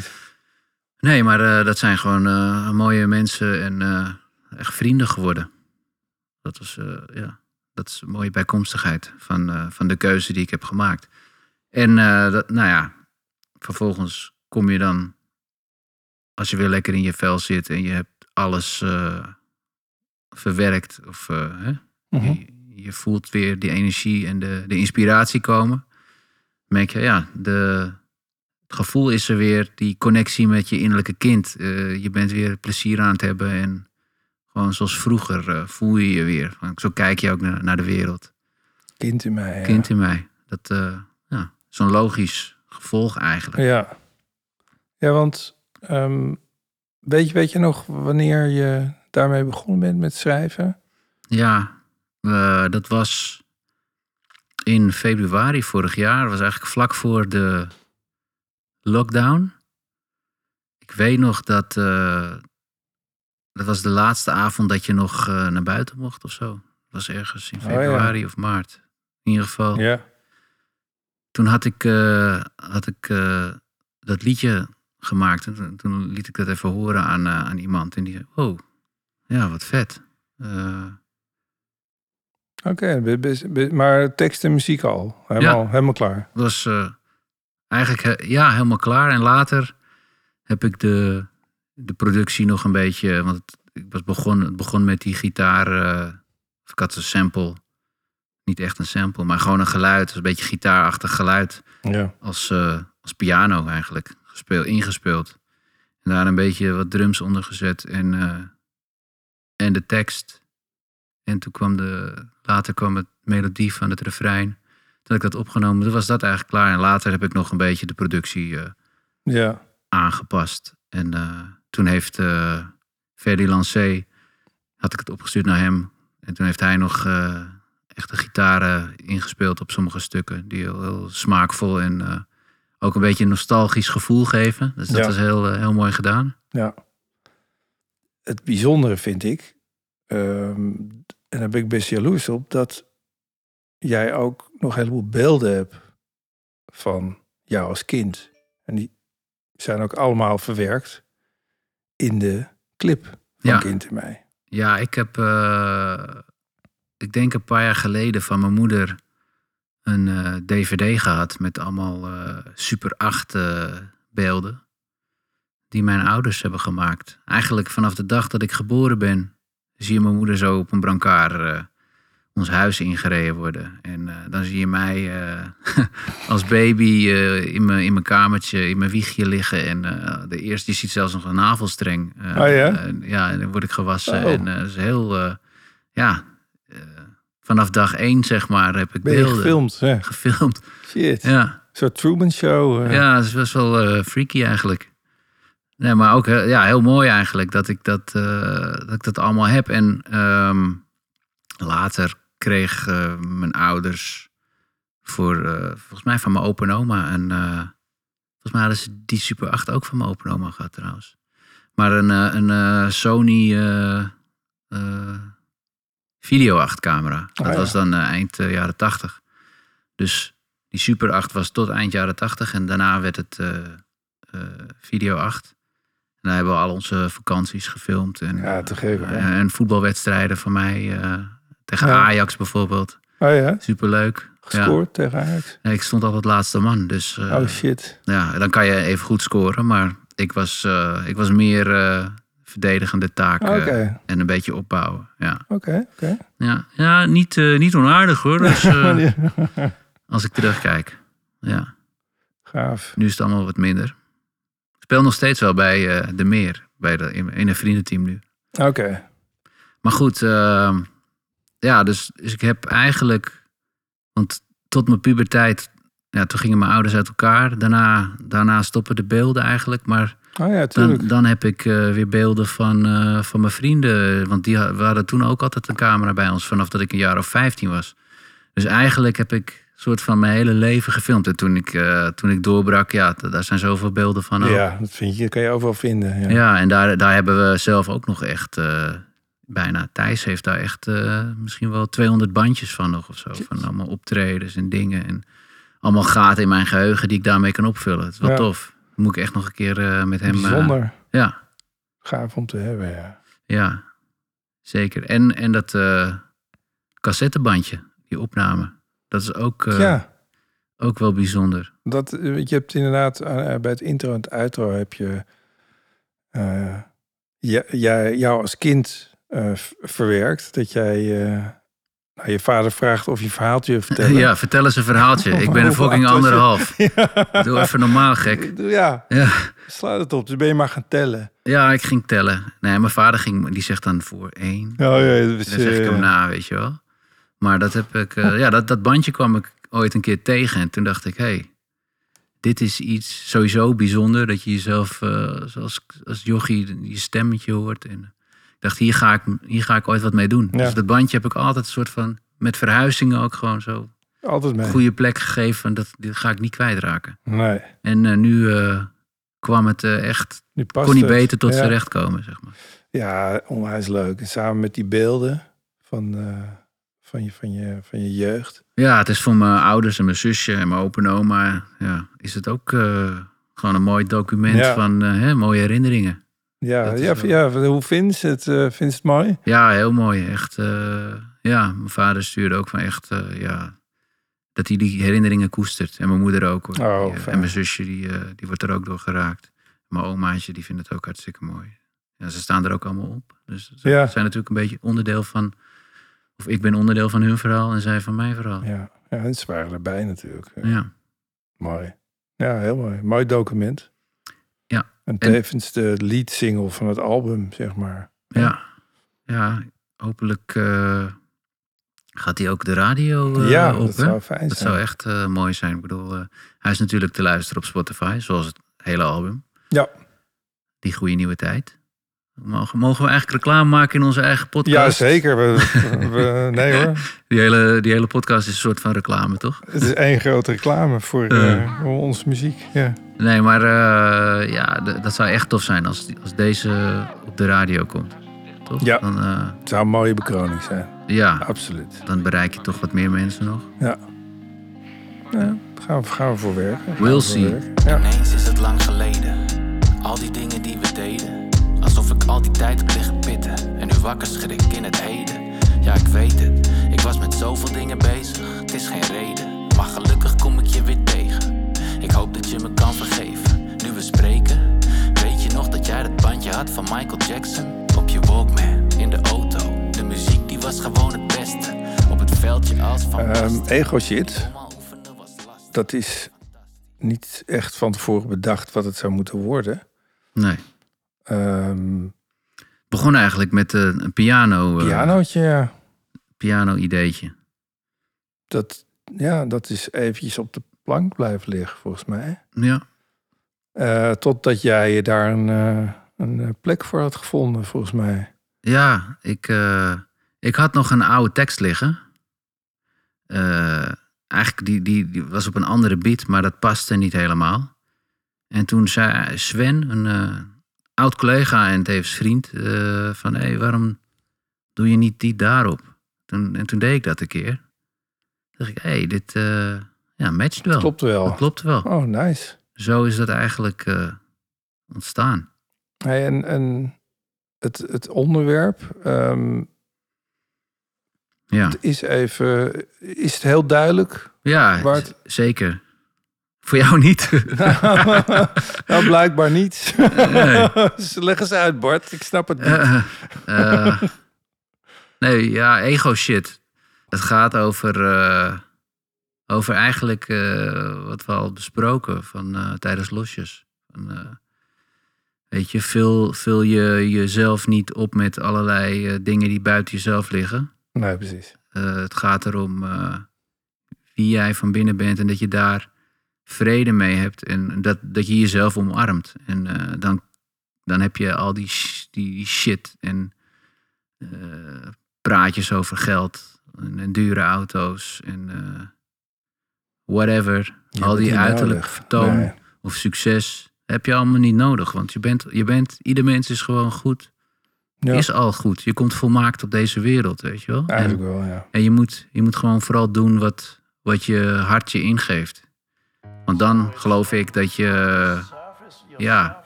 niet. maar eh, dat zijn gewoon mooie mensen en echt vrienden geworden. Dat, eh, ja, dat is een mooie bijkomstigheid van, van de keuze die ik heb gemaakt. En dat, nou ja, vervolgens kom je dan, als je weer lekker in je vel zit en je hebt alles verwerkt of eh, hè, Mhm. je, je voelt weer die energie en de, de inspiratie komen. Merk je, ja, de, het gevoel is er weer, die connectie met je innerlijke kind. Eh, je bent weer plezier aan het hebben en gewoon zoals vroeger eh, voel je je weer. Zo kijk je ook naar, naar de wereld. Kind in mij. Ja. Kind in mij. Dat ja, zo'n logisch gevolg eigenlijk. Ja, ja want ehm, weet, je, weet je nog wanneer je daarmee begonnen bent met schrijven? Ja, eh, dat was in februari vorig jaar. Dat was eigenlijk vlak voor de lockdown. Ik weet nog dat. eh, dat was de laatste avond dat je nog eh, naar buiten mocht of zo. Dat was ergens in Oh, ja. februari of maart. In ieder geval. Ja. Toen had ik, had ik dat liedje gemaakt. En toen, toen liet ik dat even horen aan, aan iemand. En die zei: Oh, ja, wat vet. Eh, Oké, maar tekst en muziek al. Helemaal, helemaal klaar. was eh, eigenlijk ja, helemaal klaar. En later heb ik de, de productie nog een beetje. Want het, ik was begon, het begon met die gitaar. eh, of ik had een sample. Niet echt een sample, maar gewoon een geluid. Een beetje gitaarachtig geluid. Ja. Als, als piano eigenlijk. Gespeeld, ingespeeld. En daar een beetje wat drums onder gezet. En, en de tekst. En toen kwam de. Later kwam het melodie van het refrein. Toen had ik dat opgenomen. Toen was dat eigenlijk klaar. En later heb ik nog een beetje de productie eh, Ja. aangepast. En eh, toen heeft eh Ferdy Lancé, had ik het opgestuurd naar hem. En toen heeft hij nog echt de gitaren ingespeeld op sommige stukken. Die heel, heel smaakvol en ook een beetje een nostalgisch gevoel geven. Dus dat Ja. was heel, heel mooi gedaan. Ja. Het bijzondere vind ik, ehm, en daar ben ik best jaloers op, dat jij ook nog een heleboel beelden hebt van jou als kind. En die zijn ook allemaal verwerkt in de clip van Ja. Kind in mij. Ja, ik heb, eh, ik denk een paar jaar geleden van mijn moeder een eh, dvd gehad met allemaal eh, Super 8 eh, beelden. Die mijn ouders hebben gemaakt. Eigenlijk vanaf de dag dat ik geboren ben, zie je mijn moeder zo op een brancard eh, ons huis ingereden worden. En eh, dan zie je mij eh, [LAUGHS] als baby in mijn in mijn kamertje, in mijn wiegje liggen. En de eerste, je ziet zelfs nog een navelstreng. Oh ja? ja, en dan word ik gewassen. Oh. En dat is heel, ja, vanaf dag één zeg maar heb ik Ben beelden gefilmd? Ja. gefilmd. Shit. Ja. Een soort Truman Show. Ja, het is best wel freaky eigenlijk. Nee, maar ook ja, heel mooi eigenlijk dat ik dat, eh, dat ik dat allemaal heb. En ehm, later kreeg eh, mijn ouders voor, eh, volgens mij van mijn opa en oma. En, volgens mij hadden ze die Super 8 ook van mijn opa en oma gehad trouwens. Maar een, een Sony Video 8 camera. Dat Oh, ja. was dan eind jaren 80. Dus die Super 8 was tot eind jaren 80 en daarna werd het Video 8. Daar hebben we al onze vakanties gefilmd. En, Ja, te geven, eh, en voetbalwedstrijden van mij eh, tegen Ja. Ajax bijvoorbeeld. Oh ja? Superleuk. Ja. Gescoord tegen Ajax? Ja, ik stond altijd laatste man. Dus eh, oh shit. ja, dan kan je even goed scoren. Maar ik was, ik was meer eh, verdedigende taak en een beetje opbouwen. Ja, oké, ja. ja niet, niet onaardig hoor. Dus, [LAUGHS] als ik terugkijk. Ja. Gaaf. Nu is het allemaal wat minder. Ik speel nog steeds wel bij eh, De Meer. Bij de, in, in een vriendenteam nu. Oké. Maar goed, ehm, ja, dus, dus ik heb eigenlijk... Want tot mijn puberteit... Ja, toen gingen mijn ouders uit elkaar. Daarna, daarna stoppen de beelden eigenlijk. Maar Oh ja, dan, dan heb ik eh, weer beelden van, eh, van mijn vrienden. Want die we hadden toen ook altijd een camera bij ons. Vanaf dat ik een jaar of 15 was. Dus eigenlijk heb ik soort van mijn hele leven gefilmd. En toen ik, eh, toen ik doorbrak, ja, daar zijn zoveel beelden van. ook. Ja, dat vind je, dat kan je overal vinden. Ja. Ja, en daar, daar hebben we zelf ook nog echt eh, bijna. Thijs heeft daar echt eh, misschien wel 200 bandjes van nog of zo. Van allemaal optredens en dingen. En allemaal gaten in mijn geheugen die ik daarmee kan opvullen. Het is wel Ja. tof. Dan moet ik echt nog een keer met hem. Bijzonder. ja, Gaaf om te hebben, ja. ja, zeker. En, en dat cassettebandje, die opname. Dat is ook, eh, ja, ook wel bijzonder. dat, eh, je hebt inderdaad eh, bij het intro en het outro heb je... jij, jou als kind verwerkt. Dat jij nou, je vader vraagt of je verhaaltje [LAUGHS] vertellen. Ja, vertel eens een verhaaltje. Ik ben [LAUGHS] een fucking je? anderhalf. [LAUGHS] ja. Doe even normaal, gek. Ja, Ja. sluit het op. Dus ben je maar gaan tellen. Ja, ik ging tellen. Nee, mijn vader ging, die zegt dan voor één. Oh ja, is, Dan zeg ik hem na, weet je wel. Maar dat heb ik, eh, ja, dat, dat bandje kwam ik ooit een keer tegen. En toen dacht ik, hé, hey, dit is iets sowieso bijzonder. Dat je jezelf eh, zoals als jochie je stemmetje hoort. En ik dacht, hier ga ik, hier ga ik ooit wat mee doen. Ja. Dus dat bandje heb ik altijd een soort van, met verhuizingen ook gewoon zo, Altijd mee. goede plek gegeven. Dat, dit ga ik niet kwijtraken. Nee, En eh, nu eh, kwam het eh, echt, nu past kon niet beter tot ja. zijn recht komen, zeg maar. Ja, onwijs leuk. En samen met die beelden van, eh, van, je, van, je, van je jeugd. Ja, het is voor mijn ouders en mijn zusje en mijn opa en oma. Ja, is het ook eh, gewoon een mooi document Ja. van eh, hè, mooie herinneringen. Ja, Dat ja, wel- ja, hoe vindt ze het? eh, vindt het mooi? Ja, heel mooi. Echt, ja, mijn vader stuurde ook van echt, ja, dat hij die herinneringen koestert. En mijn moeder ook hoor. Oh, Die, en mijn zusje, die, die wordt er ook door geraakt. Mijn omaatje, die vindt het ook hartstikke mooi. Ja, ze staan er ook allemaal op. Dus ze Ja. zijn natuurlijk een beetje onderdeel van, of ik ben onderdeel van hun verhaal en zij van mijn verhaal. Ja, ja en ze waren erbij natuurlijk. Ja, ja. Mooi. Ja, heel mooi. Mooi document. Ja, En en- tevens de lead single van het album, zeg maar. Ja, ja hopelijk eh, gaat hij ook de radio eh, ja, op. dat hè? zou fijn Dat zijn. zou echt eh, mooi zijn. Ik bedoel, hij is natuurlijk te luisteren op Spotify, zoals het hele album. Ja. Die goede nieuwe tijd. Mogen, mogen we eigenlijk reclame maken in onze eigen podcast? Ja, zeker. We, we- [LAUGHS] nee hoor. Die hele, die hele podcast is een soort van reclame, toch? Het is één grote reclame voor Eh. eh, voor onze muziek. Ja. Nee, maar eh, ja, d- dat zou echt tof zijn als, als deze op de radio komt. Toch? Ja. Dan, eh, Het zou een mooie bekroning zijn. ja, Absoluut. dan bereik je toch wat meer mensen nog. Ja. Ja, daar gaan we, gaan we voor werken. We'll we see. werken. Ja. Ineens is het lang geleden. Al die dingen. Al die tijd heb liggen pitten. En nu wakker schrik in het heden. Ja, ik weet het. Ik was met zoveel dingen bezig. Het is geen reden. Maar gelukkig kom ik je weer tegen. Ik hoop dat je me kan vergeven. Nu we spreken. Weet je nog dat jij dat bandje had van Michael Jackson? Op je Walkman, in de auto. De muziek die was gewoon het beste. Op het veldje als van Ehm, Basten. ego shit, dat is niet echt van tevoren bedacht wat het zou moeten worden. Nee. Ehm Het begon eigenlijk met eh, een piano, eh, pianootje, ja. piano-ideetje. Dat, ja, dat is eventjes op de plank blijven liggen, volgens mij. Ja. Eh, totdat jij daar een, een plek voor had gevonden, volgens mij. Ja, ik, ik had nog een oude tekst liggen. Eigenlijk die, die, die was op een andere beat, maar dat paste niet helemaal. En toen zei Sven, een oud collega en tevens vriend, eh, van hé, hey, waarom doe je niet die daarop? Toen, en toen deed ik dat een keer. Toen dacht ik, hé, hey, dit eh, ja, matcht wel. Klopt wel. Dat klopt wel. Oh, nice. Zo is dat eigenlijk eh, ontstaan. Hey, en en het, het onderwerp ehm, Ja, is even... Is het heel duidelijk? ja Waar het- zeker. Voor jou niet. [LAUGHS] nou, blijkbaar niet. Nee. [LAUGHS] Leg eens uit, Bart. Ik snap het niet. Eh, eh, nee, ja, ego shit. Het gaat over, eh, over eigenlijk wat we al besproken van, tijdens losjes. Van, weet je, vul, vul je jezelf niet op met allerlei dingen die buiten jezelf liggen. Nee, precies. Het gaat erom wie jij van binnen bent en dat je daar vrede mee hebt en dat, dat je jezelf omarmt. En eh, dan, dan heb je al die, die shit en eh, praatjes over geld en, en dure auto's en eh, whatever. Je al die uiterlijk nodig. vertoon Nee. of succes heb je allemaal niet nodig. Want je bent, je bent, ieder mens is gewoon goed. Ja, Is al goed. Je komt volmaakt op deze wereld, weet je wel. En- eigenlijk wel, ja. en je moet, je moet gewoon vooral doen wat, wat je hart je ingeeft. Want dan geloof ik dat je, ja,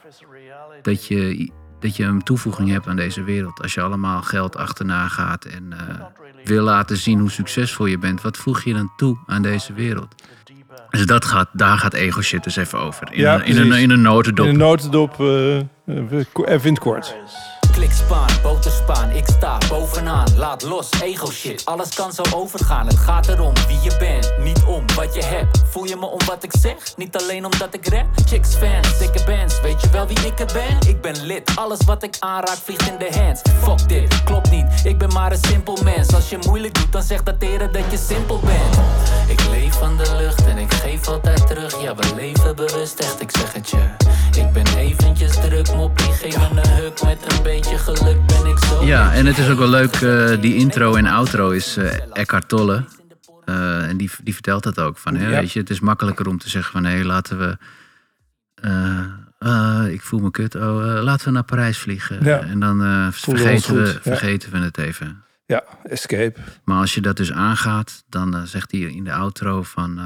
dat je, dat je een toevoeging hebt aan deze wereld. Als je allemaal geld achterna gaat en eh, wil laten zien hoe succesvol je bent, wat voeg je dan toe aan deze wereld? Dus dat gaat, daar gaat ego shit dus even over. In, Ja, een, in, een, in een notendop. In een notendop, eh, even even in het kort. Klikspaan, boterspaan, ik sta bovenaan. Laat los, ego shit, alles kan zo overgaan. Het gaat erom wie je bent, niet om wat je hebt. Voel je me om wat ik zeg, niet alleen omdat ik rap. Chicks, fans, dikke bands, weet je wel wie ik er ben? Ik ben lid, alles wat ik aanraak vliegt in de hands. Fuck dit, klopt niet, ik ben maar een simpel mens. Als je moeilijk doet, dan zegt dat eren dat je simpel bent. Ik leef van de lucht en ik geef altijd terug. Ja, we leven bewust, echt, ik zeg het je. Ik ben eventjes druk, moppie, geef me een huk. Met een beetje geluk ben ik zo. Ja, en het is ook wel leuk, eh, die intro en outro is eh Eckhart Tolle. Eh, en die, die vertelt dat ook. Van, hè, Ja. weet je, het is makkelijker om te zeggen van... hé, laten we... eh, eh, ik voel me kut. Oh, eh, laten we naar Parijs vliegen. Ja. En dan eh, vergeten, we, goed, ja. vergeten we het even. Ja, escape. Maar als je dat dus aangaat, dan eh, zegt hij in de outro van...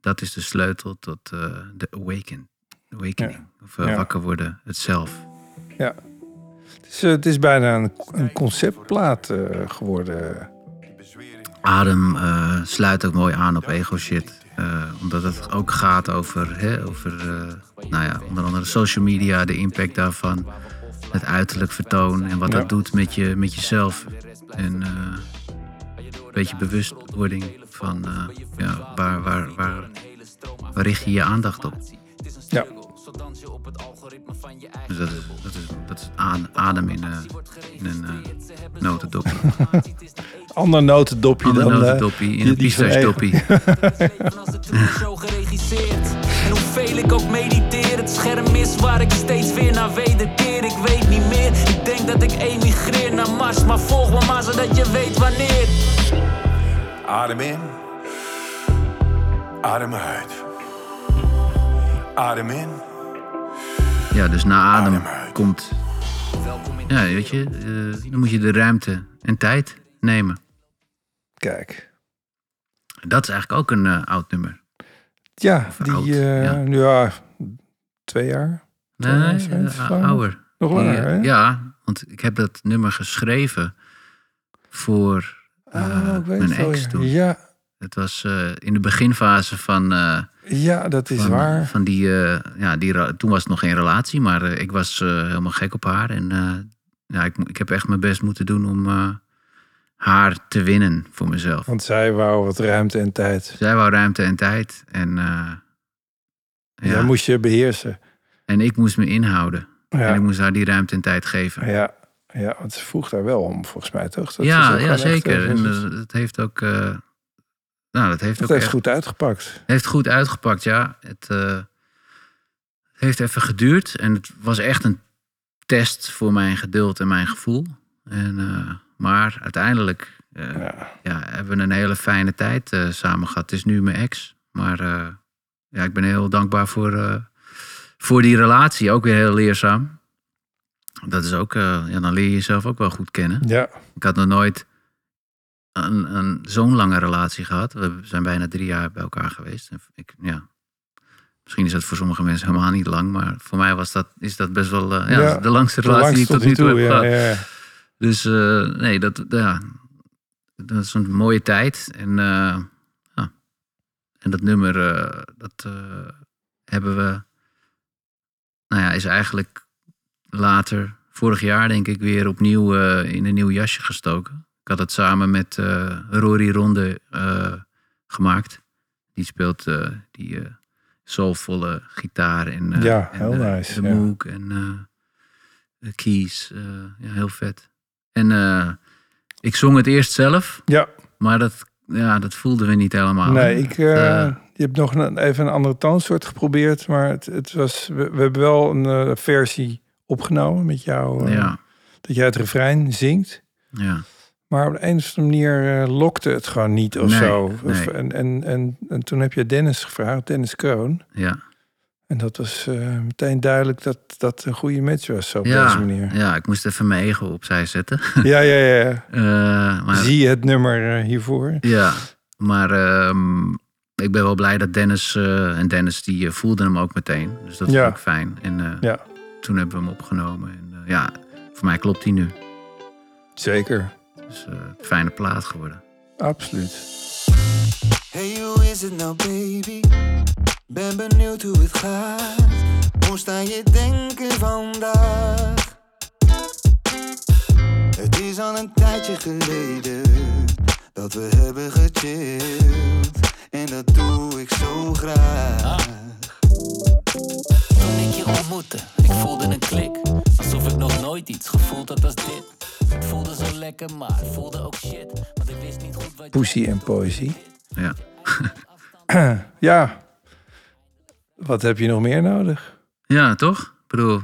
dat is de sleutel tot de awaken, awakening. Of wakker worden, het zelf. Ja. Het is, het is bijna een, een conceptplaat geworden. Adem sluit ook mooi aan op ego shit. Eh, omdat het ook gaat over, hè, over eh, nou ja, onder andere social media, de impact daarvan. Het uiterlijk vertoon en wat Ja. dat doet met, je, met jezelf. En eh, een beetje bewustwording van ja, waar, waar, waar, waar richt je je aandacht op. Ja. Dus dat is, dat is, dat is aan- adem in, eh, in een eh notendop. Ander notendopje Ander dan... eh, notendoppie in die- een van het toen zo geregisseerd. En hoeveel ik ook mediteer, het scherm is waar ik steeds weer naar wederkeer. Ik weet niet meer, ik denk dat ik emigreer naar Mars. Maar volg me maar zodat je weet wanneer. Adem in. Adem uit. Adem in. Ja, dus na adem komt. Ja, weet je, eh, dan moet je de ruimte en tijd nemen. Kijk. Dat is eigenlijk ook een eh, oud nummer. Ja, die... oud, eh, ja. nu ja, twee jaar. Nee, ouder. Nog langer, hè? Ja, want ik heb dat nummer geschreven voor ik weet mijn ex ja. toen. Ja, Het was eh, in de beginfase van, eh, Ja, dat is van, waar. Van die, eh, ja, die, toen was het nog geen relatie, maar eh, ik was eh, helemaal gek op haar. En ja, ik, ik heb echt mijn best moeten doen om haar te winnen voor mezelf. Want zij wou wat ruimte en tijd. Zij wou ruimte en tijd. En, Jij ja, moest je beheersen. en ik moest me inhouden. En ik moest haar die ruimte en tijd geven. ja, ja, want ze vroeg daar wel om, volgens mij, toch? Dat ja, ja, echt, zeker. En het heeft ook, nou, dat heeft ook heeft echt goed uitgepakt. heeft goed uitgepakt, ja. Het eh, heeft even geduurd en het was echt een test voor mijn geduld en mijn gevoel. En, eh, maar uiteindelijk eh, Ja. ja, hebben we een hele fijne tijd samen gehad. Het is nu mijn ex, maar ja, ik ben heel dankbaar voor, voor die relatie. Ook weer heel leerzaam. Dat is ook, ja, dan leer je jezelf ook wel goed kennen. ja, Ik had nog nooit een, een, zo'n lange relatie gehad. We zijn bijna drie jaar bij elkaar geweest. Ik, ja, misschien is dat voor sommige mensen helemaal niet lang, maar voor mij was dat, is dat best wel eh, ja, Ja, de langste relatie die ik tot nu toe heb ja, gehad. Dus eh, nee, dat, ja, dat is een mooie tijd. En, eh, ja. en dat nummer, dat hebben we, nou ja, is eigenlijk later, vorig jaar denk ik, weer opnieuw in een nieuw jasje gestoken. Ik had het samen met eh, Rory Ronde eh, gemaakt. Die speelt eh, die soulvolle gitaar en, Ja, en heel de, nice, de ja. moog en de keys. ja, heel vet. En ik zong het eerst zelf, Ja, maar dat, ja, dat voelden we niet helemaal. nee, ik, je hebt nog een, even een andere toonsoort geprobeerd, maar het, het was, we, we hebben wel een versie opgenomen met jou, ja, dat jij het refrein zingt. ja. Maar op de een of andere manier eh, lokte het gewoon niet of Nee, zo. Of- nee. en, en, en, en toen heb je Dennis gevraagd, Dennis Kroon. Ja, En dat was eh, meteen duidelijk dat dat een goede match was zo op ja, deze manier. ja, ik moest even mijn ego opzij zetten. [LAUGHS] Ja, ja, ja. [LAUGHS] Eh, maar, Zie je het nummer hiervoor? Ja, maar ehm, ik ben wel blij dat Dennis... en Dennis die voelde hem ook meteen. Dus dat Ja. vond ik fijn. En Ja, toen hebben we hem opgenomen. En ja, voor mij klopt hij nu. zeker. Dus eh fijne plaat geworden. Absoluut. Hey, hoe is het nou, baby? Ben benieuwd hoe het gaat. Hoe sta je denken vandaag? Het is al een tijdje geleden dat we hebben gechilled. En dat doe ik zo graag. Toen ik je ontmoette, ik voelde een klik. Alsof ik nog nooit iets gevoeld had als dit. Het voelde zo lekker, maar het voelde ook shit. Want ik wist niet goed wat Poesie en poëzie. Ja. [CLEARS THROAT] Ja. Wat heb je nog meer nodig? ja, toch? Ik bedoel,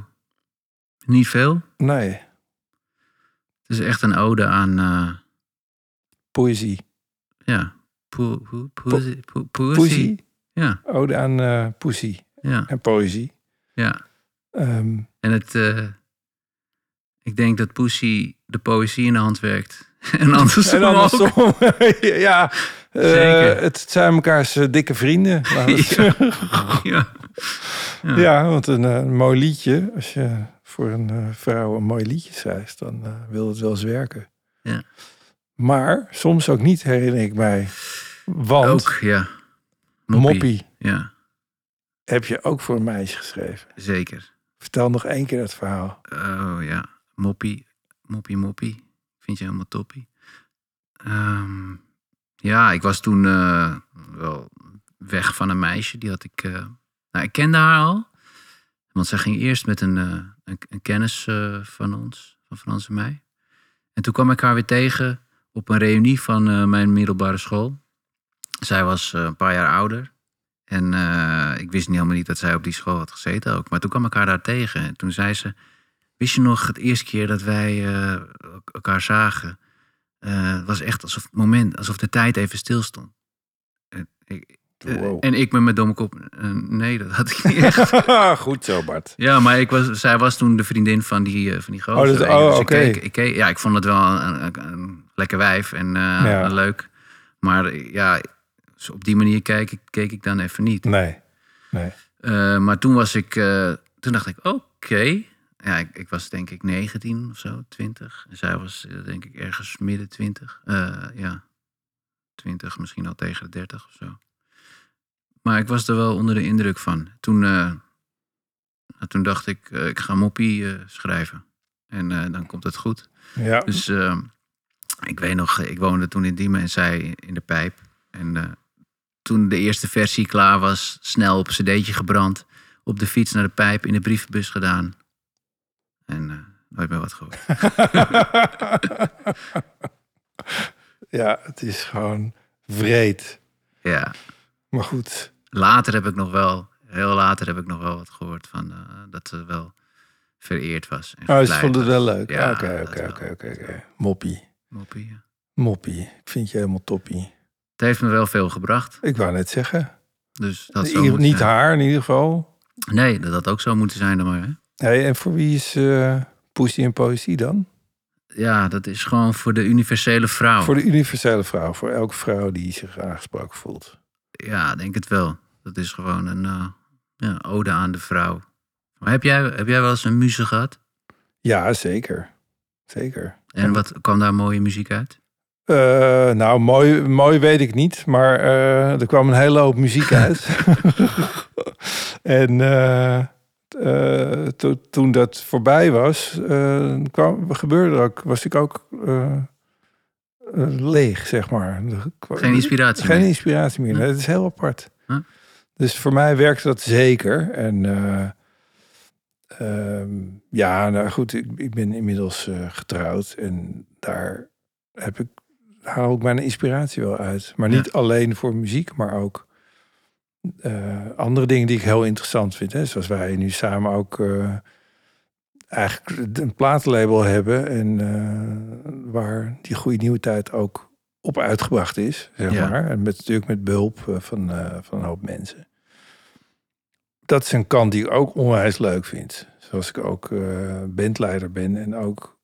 niet veel. Nee, Het is echt een ode aan... eh, poëzie. ja, poe- poesie. Poesie. Ja, Ode aan eh poesie ja, en poëzie. Ja. Ehm, En het, eh, ik denk dat Poesie de poëzie in de hand werkt. [LAUGHS] en andersom en ook. [LAUGHS] ja, eh, Zeker. het zijn mekaars eh, dikke vrienden. [LAUGHS] Ja. Ja. Ja, want een, mooi liedje, als je voor een vrouw een mooi liedje schrijft, dan wil het wel eens werken. Ja. Maar soms ook niet, herinner ik mij. Want Ook, ja. Moppie. Ja, heb je ook voor een meisje geschreven. zeker. Vertel nog één keer dat verhaal. Oh ja, Moppie, Moppie, Moppie. Vind je helemaal toppie. Ehm, ja, ik was toen eh, wel weg van een meisje. Die had ik... eh, nou, ik kende haar al. Want zij ging eerst met een, eh, een, een kennis van ons, van Frans en mij. En toen kwam ik haar weer tegen op een reunie van mijn middelbare school. Zij was een paar jaar ouder. En eh, ik wist niet helemaal niet dat zij op die school had gezeten ook. Maar toen kwam ik haar daar tegen. En toen zei ze... Wist je nog het eerste keer dat wij eh, elkaar zagen? eh, het was echt alsof het moment, alsof de tijd even stilstond. En ik, Wow. en ik met mijn domme kop. nee, dat had ik niet [LAUGHS] echt. Goed zo, Bart. Ja, maar ik was, zij was toen de vriendin van die, van die gozer. Oh, je. oh, Dus oké. ik ja, ik vond het wel een, een, een lekker wijf en Ja. leuk. Maar ja, zo op die manier keek ik, keek ik dan even niet. Nee. Nee. Eh, maar toen was ik, eh, toen dacht ik, oké. Ja, ik, ik was denk ik 19 of zo, 20. En zij was eh, denk ik ergens midden 20. Eh, ja, 20, misschien al tegen de 30 of zo. Maar ik was er wel onder de indruk van. Toen, nou, toen dacht ik, ik ga moppie schrijven. En dan komt het goed. Ja. Dus eh, ik weet nog, ik woonde toen in Diemen en zij in de pijp. En toen de eerste versie klaar was, snel op een cd'tje gebrand. Op de fiets naar de pijp, in de brievenbus gedaan. En eh, nooit meer wat gehoord. [LAUGHS] ja, het is gewoon vreed. ja, Maar goed. later heb ik nog wel, heel later heb ik nog wel wat gehoord van eh, dat ze wel vereerd was. en Oh, ze gevleid vond het wel leuk. Ja, Oké, oké, oké, oké, oké. Moppie. Moppie, ja. Moppie. Ik vind je helemaal toppie. Het heeft me wel veel gebracht. Ik wou net zeggen. Dus dat In- zou moeten niet zijn. haar in ieder geval. Nee, dat had ook zo moeten zijn dan maar. Hè? Hey, en voor wie is eh Poesie en Poëzie dan? Ja, dat is gewoon voor de universele vrouw. Voor de universele vrouw. Voor elke vrouw die zich aangesproken voelt. Ja, denk het wel. Dat is gewoon een eh, ja, ode aan de vrouw. Maar heb jij, heb jij wel eens een muze gehad? Ja, zeker. Zeker. En wat kwam daar mooie muziek uit? Eh, nou, mooi, mooi weet ik niet, maar eh, er kwam een hele hoop muziek [LAUGHS] uit. [LAUGHS] en eh, to- toen dat voorbij was, kwam, gebeurde er ook, was ik ook leeg, zeg maar. Geen inspiratie Geen meer? inspiratie meer. Dat is heel apart. Dus voor mij werkte dat zeker. En eh, ehm, ja, nou goed, ik, ik ben inmiddels getrouwd en daar heb ik, haal ik mijn inspiratie wel uit. Maar niet alleen voor muziek, maar ook eh, andere dingen die ik heel interessant vind. Hè? Zoals wij nu samen ook eh, eigenlijk een platenlabel hebben en eh, waar die goede nieuwe tijd ook op uitgebracht is, zeg Ja. maar. En met, natuurlijk met behulp eh, van, van een hoop mensen. Dat is een kant die ik ook onwijs leuk vind. Zoals ik ook bandleider ben en ook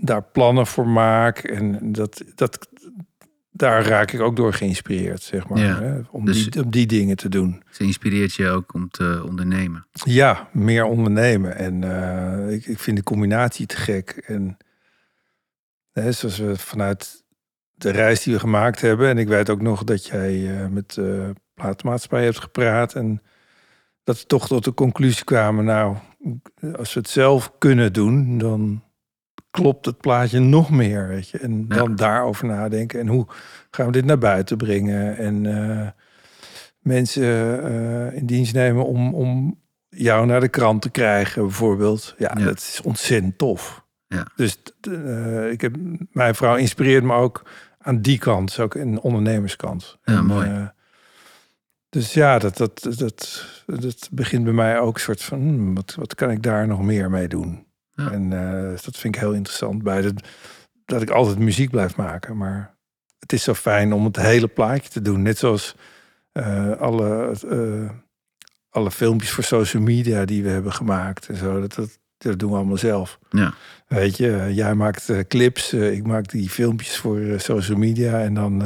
daar plannen voor maak. En dat, dat, daar raak ik ook door geïnspireerd, zeg maar. Ja. Hè? Om, Dus- die, om die dingen te doen. Ze inspireert je ook om te ondernemen. Ja, meer ondernemen. En eh, ik, ik vind de combinatie te gek. En hè, zoals we vanuit de reis die we gemaakt hebben. En ik weet ook nog dat jij eh, met de platenmaatschappij hebt gepraat. En dat we toch tot de conclusie kwamen. Nou, als we het zelf kunnen doen, dan klopt het plaatje nog meer. Weet je? En Ja. dan daarover nadenken. En hoe gaan we dit naar buiten brengen? En eh, mensen eh, in dienst nemen om, om jou naar de krant te krijgen, bijvoorbeeld. Ja, Ja. dat is ontzettend tof. Ja. Dus eh, ik heb, mijn vrouw inspireert me ook aan die kant, ook een ondernemerskant. Ja, En, mooi. dus ja, dat, dat, dat, dat begint bij mij ook een soort van, hmm, wat, wat kan ik daar nog meer mee doen? Ja. En eh, dat vind ik heel interessant bij de, dat ik altijd muziek blijf maken. Maar het is zo fijn om het hele plaatje te doen. Net zoals eh, alle, eh, alle filmpjes voor social media die we hebben gemaakt en zo. Dat, dat, dat doen we allemaal zelf. Ja. Weet je, jij maakt clips, ik maak die filmpjes voor social media en dan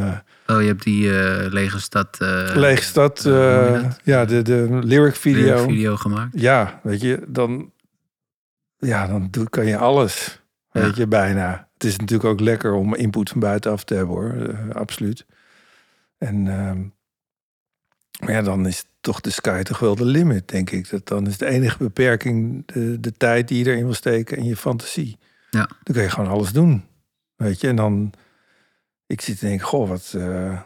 Oh, je hebt die lege stad Lege Stad, ja, de, de lyric video. video gemaakt. Ja, weet je, dan, ja, dan kan je alles. Weet je, bijna. Het is natuurlijk ook lekker om input van buitenaf te hebben hoor, eh, absoluut. En, maar ja, dan is toch de sky toch wel de limit, denk ik. Dat dan is de enige beperking de, de tijd die je erin wil steken en je fantasie. Ja. Dan kun je gewoon alles doen, weet je. En dan, ik zit te denken, goh, wat... eh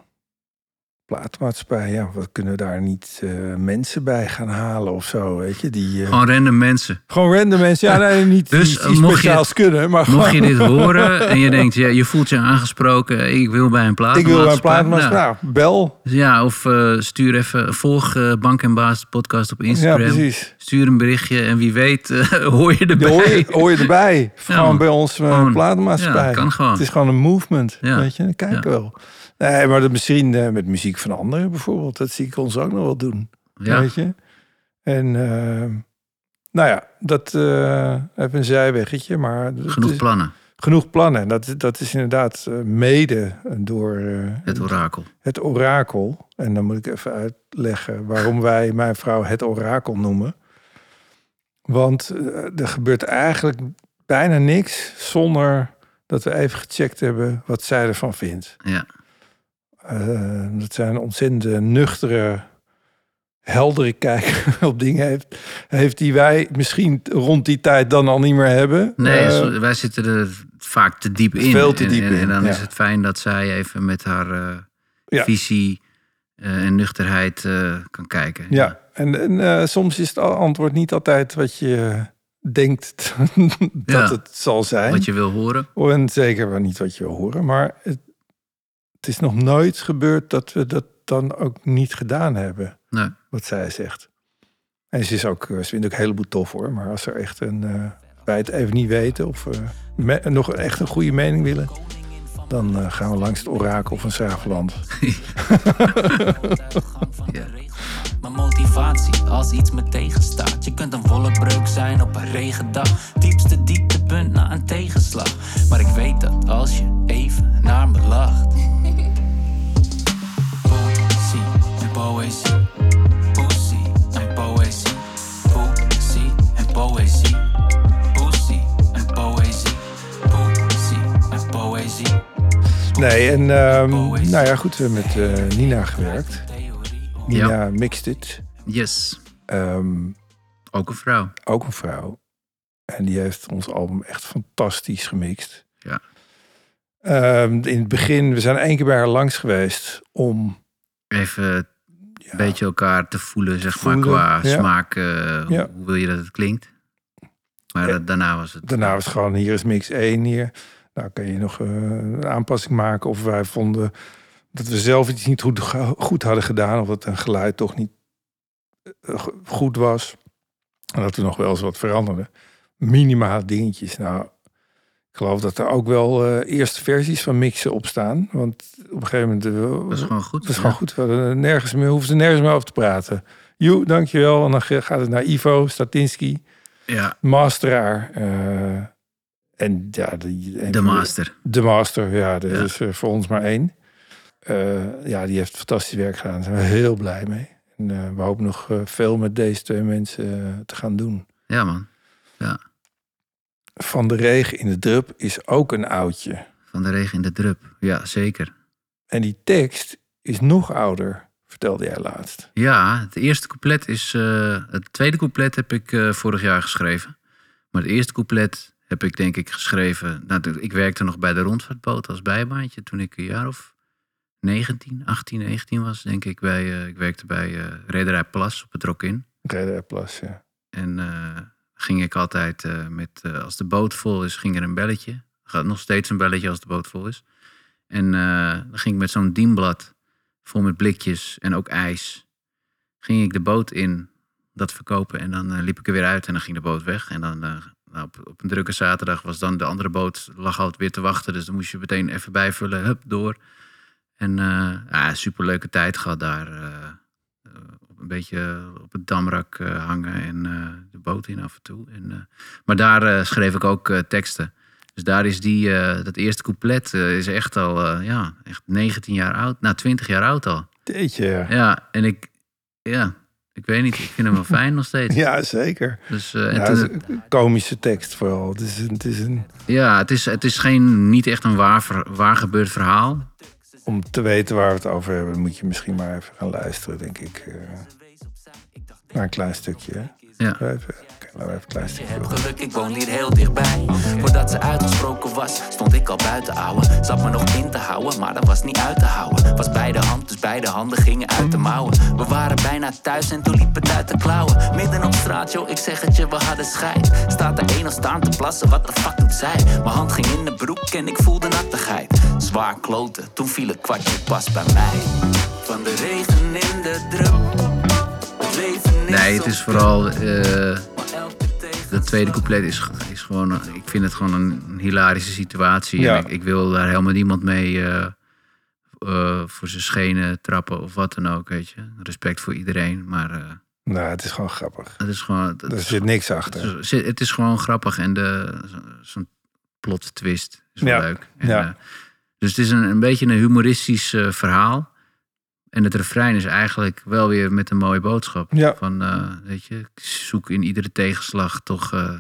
platenmaatschappij, ja, wat kunnen we daar niet eh, mensen bij gaan halen of zo, weet je? Die, eh, Gewoon random mensen. gewoon random mensen, ja, nee, niet Dus, die, eh, je- speciaals kunnen, maar Mocht je dit [LAUGHS] horen en je denkt, ja, je voelt je aangesproken, ik wil bij een plaat. ik wil bij een platenmaatschappij, nou, bel. Ja, of stuur even, volg Bank en Baas podcast op Ja, Instagram. precies. stuur een berichtje en wie weet [LAUGHS] hoor je erbij. Hoor, je, hoor je erbij. Ja, gewoon bij ons Gewoon. platenmaatschappij. Ja, kan gewoon. Het is gewoon een movement, Ja. weet je. Kijken we wel. Nee, maar dat misschien eh, met muziek van anderen bijvoorbeeld. Dat zie ik ons ook nog wel doen, Ja, weet je. En eh, nou ja, dat eh even een zijweggetje, maar... genoeg is- plannen. genoeg plannen. En Dat, dat is inderdaad eh, mede door Het orakel. het orakel. En dan moet ik even uitleggen waarom wij mijn vrouw het orakel noemen. Want er gebeurt eigenlijk bijna niks zonder dat we even gecheckt hebben wat zij ervan vindt. Ja, eh, dat zij een ontzettend nuchtere, heldere kijk [LAUGHS] op dingen heeft. Heeft die wij misschien rond die tijd dan al niet meer hebben. Nee, Eh, wij zitten er vaak te diep in. Veel te En- diep en, en, in, dan ja. is het fijn dat zij even met haar eh, Ja. visie eh, en nuchterheid eh, kan kijken. ja, en, en eh, soms is het antwoord niet altijd wat je denkt [LAUGHS] dat Ja. het zal zijn. Wat je wil horen. En zeker wel niet wat je wil horen. Maar het, het is nog nooit gebeurd dat we dat dan ook niet gedaan hebben. Nee. Wat zij zegt. En ze is ook, ze vindt ook een heleboel tof hoor. Maar als er echt een, eh, wij het even niet weten of eh, me- nog echt een goede mening willen. Dan eh, gaan we langs het orakel van Zageland. [LAUGHS] Ja. Mijn motivatie als iets me tegenstaat. Je kunt een wolkbreuk zijn op een regendag. Diepste dieptepunt na een tegenslag. Nee, en ehm, nou ja, goed, we hebben met eh, Nina gewerkt. Nina Mixed It. Yes, Ehm, ook een vrouw. ook een vrouw. En die heeft ons album echt fantastisch gemixt. Ja. Ehm, in het begin, we zijn één keer bij haar langs geweest om... Even een Ja, beetje elkaar te voelen, zeg Voelen, maar, qua ja. smaak. eh, Ja. Hoe wil je dat het klinkt? Maar Ja. dat- daarna was het... Daarna was het gewoon, hier is mix 1 hier. Nou kun je nog eh, een aanpassing maken. Of wij vonden dat we zelf iets niet goed, goed hadden gedaan. Of dat een geluid toch niet eh, go- goed was. En dat we nog wel eens wat veranderden. Minimale dingetjes. Nou, ik geloof dat er ook wel eh, eerste versies van mixen op staan. Want op een gegeven moment... eh, was gewoon goed. is gewoon goed. We hadden nergens meer, hoeven ze nergens meer over te praten. Joe, dankjewel. En dan gaat het naar Ivo, Statinski, Ja, Masteraar. eh, en ja, die, de master. De Master, ja, er Ja. is er voor ons maar één. Eh, ja, die heeft fantastisch werk gedaan. Daar zijn we heel blij mee. En eh, we hopen nog eh, veel met deze twee mensen eh, te gaan doen. Ja, man. Van de regen in de drup is ook een oudje. Van de regen in de drup. Ja, zeker. En die tekst is nog ouder, vertelde jij laatst. Ja, het eerste couplet is... eh, het tweede couplet heb ik eh, vorig jaar geschreven. Maar het eerste couplet heb ik denk ik geschreven... Nou, ik werkte nog bij de rondvaartboot als bijbaantje... toen ik een jaar of 19, 18, 19 was, denk ik. Bij, eh, ik werkte bij eh Rederij Plas op het Rock-in. Reder Plas, ja. En eh, ging ik altijd met, als de boot vol is, ging er een belletje. Er gaat nog steeds een belletje als de boot vol is. En dan ging ik met zo'n dienblad vol met blikjes en ook ijs. Ging ik de boot in, dat verkopen en dan liep ik er weer uit en dan ging de boot weg. En dan nou, op, op een drukke zaterdag was dan de andere boot, lag altijd weer te wachten. Dus dan moest je meteen even bijvullen, hup, door. En eh ja, superleuke tijd gehad daar. eh, eh, een beetje op het damrak hangen en de boot in af en toe. En, maar daar schreef ik ook teksten. Dus daar is die, dat eerste couplet is echt al, ja, echt 19 jaar oud. Nou, 20 jaar oud al. Jeetje, ja. Ja, en ik, ja, ik weet niet, ik vind hem wel fijn nog steeds. [LAUGHS] Ja, zeker. Dus, eh, Ja, toen- het is een komische tekst vooral. Het is, het is een, ja, het is, het is geen, niet echt een waar, waar gebeurd verhaal. om te weten waar we het over hebben, moet je misschien maar even gaan luisteren, denk ik. eh, naar een klein stukje. hè? Ja. Even, laten we even klein Je hebt geluk, ik woon hier heel dichtbij. Voordat ze uitgesproken was, stond ik al buiten ouwe. Zat me nog in te houden, maar dat was niet uit te houden. Was bij de hand, dus beide handen gingen uit de mouwen. We waren bijna thuis en toen liep het uit de klauwen. Midden op straat, joh, ik zeg het je, we hadden scheid. Staat er een al staan te plassen, wat de fuck doet zij? Mijn hand ging in de broek en ik voelde nattigheid. Zwaar kloten, toen viel het kwartje pas bij mij. Van de regen in de drup. Het leven is Nee, het is vooral... eh, Dat tweede couplet is, is gewoon, eh, ik vind het gewoon een, een hilarische situatie. Ja. En ik, ik wil daar helemaal niemand mee eh, eh, voor zijn schenen trappen of wat dan ook, weet je. Respect voor iedereen, maar Nou, het is gewoon grappig. het is gewoon... Het, Er zit niks het, achter. is, het is gewoon grappig en de, zo- zo'n plot twist is wel Ja. leuk. En, Ja. dus het is een, een beetje een humoristisch verhaal. En het refrein is eigenlijk wel weer met een mooie boodschap. Ja. Van, eh, weet je, ik zoek in iedere tegenslag toch eh,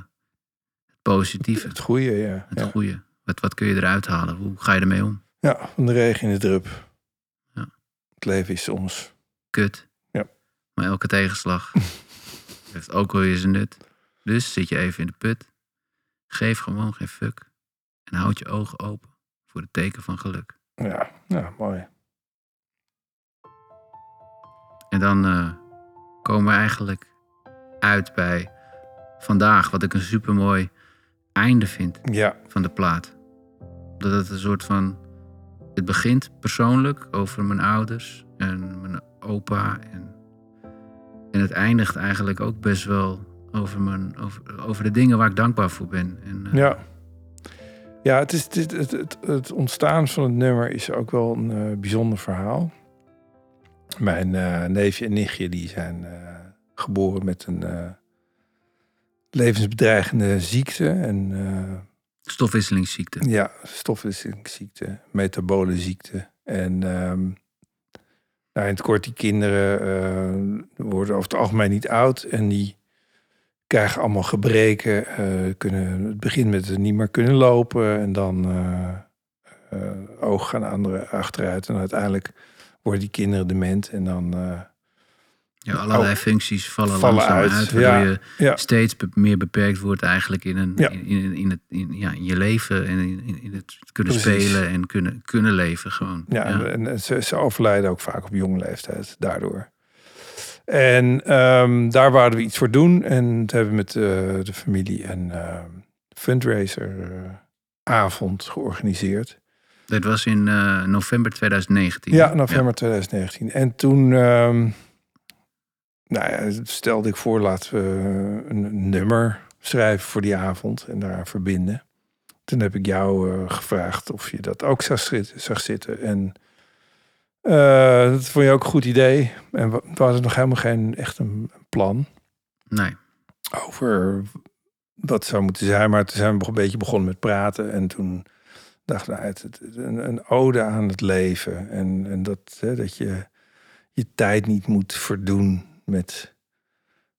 het positieve. Het goede, ja. Het ja. goede. Wat, wat kun je eruit halen? Hoe ga je ermee om? Ja, van de regen in de drup. Ja. Het leven is soms. kut. Ja. Maar elke tegenslag [LAUGHS] heeft ook wel weer zijn nut. Dus zit je even in de put. Geef gewoon geen fuck. En houd je ogen open voor het teken van geluk. Ja, ja mooi. En dan eh, komen we eigenlijk uit bij vandaag, wat ik een supermooi einde vind Ja, van de plaat. Dat het een soort van. Het begint persoonlijk over mijn ouders en mijn opa. En, en het eindigt eigenlijk ook best wel over, mijn, over, over de dingen waar ik dankbaar voor ben. En, eh, ja. Ja, het, is, het, het, het, het ontstaan van het nummer is ook wel een eh, bijzonder verhaal. Mijn eh, neefje en nichtje die zijn eh, geboren met een eh, levensbedreigende ziekte. En Stofwisselingsziekte. Ja, stofwisselingsziekte, metabole ziekte. En ehm, nou, in het kort, die kinderen worden over het algemeen niet oud. En die krijgen allemaal gebreken. eh, kunnen, het begint met het niet meer kunnen lopen. En dan eh, ogen gaan andere achteruit. En uiteindelijk worden die kinderen dement. En dan eh, Ja, allerlei Oh, functies vallen, vallen langzaam uit, uit. waardoor ja. je ja, steeds meer beperkt wordt eigenlijk in, een, Ja. in, in, in het, in, ja, in je leven. En in, in- het kunnen Precies. spelen en kunnen, kunnen leven gewoon. Ja, en, en ze, ze overlijden ook vaak op jonge leeftijd daardoor. En ehm, daar wouden we iets voor doen. En toen hebben we met eh, de familie een ehm, fundraiser eh, avond georganiseerd. Dat was in eh, november 2019. Ja, november 2019. En toen ehm, nou ja, stelde ik voor, laten we een, nummer schrijven voor die avond en daar verbinden. Toen heb ik jou eh, gevraagd of je dat ook zag zitten. Zag zitten. En eh, dat vond je ook een goed idee. En we, we hadden nog helemaal geen echt een plan Nee. over wat zou moeten zijn. Maar toen zijn we een beetje begonnen met praten. En toen dacht nou, het, het- een, een ode aan het leven. En, en dat, hè, dat je je tijd niet moet verdoen met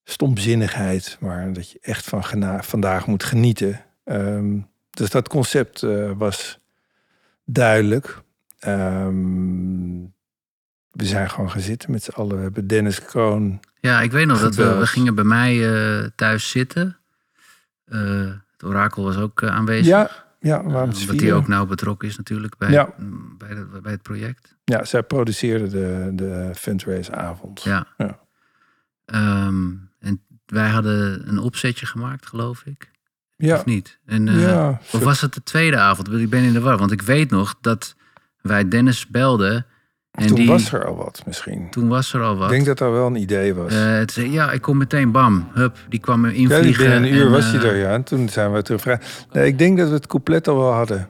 stomzinnigheid. Maar dat je echt van gena- vandaag moet genieten. Ehm, dus dat concept eh, was duidelijk. Ehm, we zijn gewoon gaan zitten met z'n allen. We hebben Dennis Kroon Ja, ik weet nog dat we, we gingen bij mij eh, thuis zitten. Eh, het orakel was ook aanwezig. Ja, ja, we waren Uh, omdat hij ook nauw betrokken is natuurlijk bij, Ja. bij, de- bij het project. Ja, zij produceerde de, de fundraise avond. Ja. Ja. Ehm, en wij hadden een opzetje gemaakt, geloof ik. ja. Of niet? En, eh, ja. Of was het de tweede avond? Ik ben in de war. Want ik weet nog dat wij Dennis belden. En Toen die, was er al wat misschien. toen was er al wat. Ik denk dat dat wel een idee was. Eh, het zei, ja, ik kom meteen, bam, hup. Die kwam ja, die invliegen. binnen een uur en, was eh, hij er, ja. En toen zijn we terug vrij. Nee, ik denk dat we het couplet al wel hadden.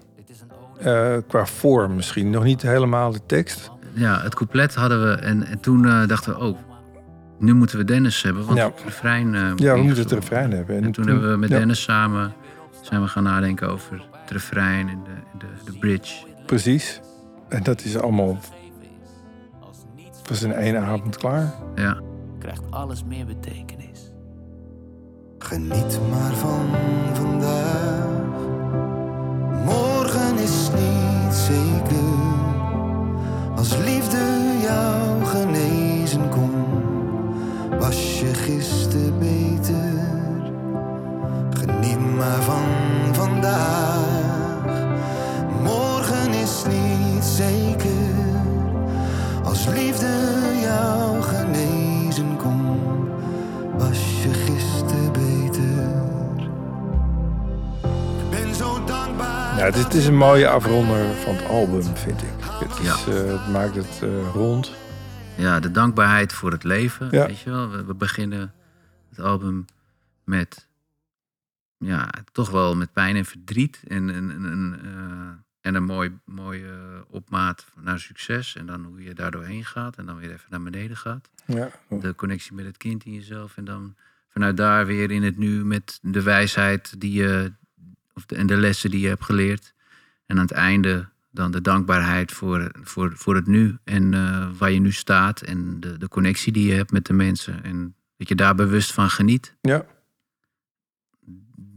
Eh, qua vorm misschien. Nog niet helemaal de tekst. Ja, het couplet hadden we. En, en toen eh, dachten we, oh, nu moeten we Dennis hebben. Want Ja. het refrein... eh, Ja, we moeten het refrein hebben. En toen hebben we met ja, Dennis samen zijn we gaan nadenken over het refrein en de, de, de bridge. Precies. En dat is allemaal... was in één avond klaar. Ja, Krijgt alles meer betekenis. Geniet maar van vandaag. Morgen is niet zeker. Als liefde jou genezen kon, was je gisteren beter. Geniet maar van vandaag. Morgen is niet zeker. Als liefde jou genezen kon, was je gisteren beter. Ik ben zo dankbaar. Ja, dit is een mooie afronder van het album, vind ik. Het, is, Ja. eh, het maakt het eh, rond. ja de dankbaarheid voor het leven. Ja. Weet je wel, we, we beginnen het album met, ja, toch wel met pijn en verdriet. En, en, en, en, eh, en een mooi, mooie opmaat naar succes. En dan hoe je daar doorheen gaat. En dan weer even naar beneden gaat. Ja. de connectie met het kind in jezelf. En dan vanuit daar weer in het nu met de wijsheid die je, of de, en de lessen die je hebt geleerd. En aan het einde dan de dankbaarheid voor, voor, voor het nu en eh, waar je nu staat. En de, de connectie die je hebt met de mensen. En dat je daar bewust van geniet. Ja.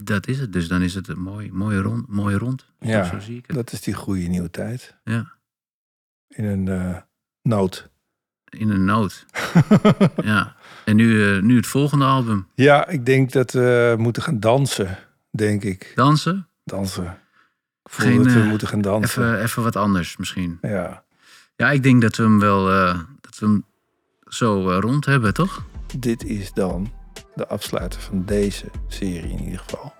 Dat is het. Dus dan is het een mooi, mooi, rond, mooi rond. Ja, Zo zie ik het. Dat is die goede nieuwe tijd. Ja. In een eh, nood. in een nood. [LAUGHS] ja. En nu, eh, nu het volgende album. Ja, ik denk dat we moeten gaan dansen, denk ik. Dansen? Dansen. Ik voel Geen, dat we eh, moeten gaan dansen. Even, even wat anders misschien. Ja, Ja, ik denk dat we hem wel dat we hem zo rond hebben, toch? dit is dan de afsluiter van deze serie in ieder geval.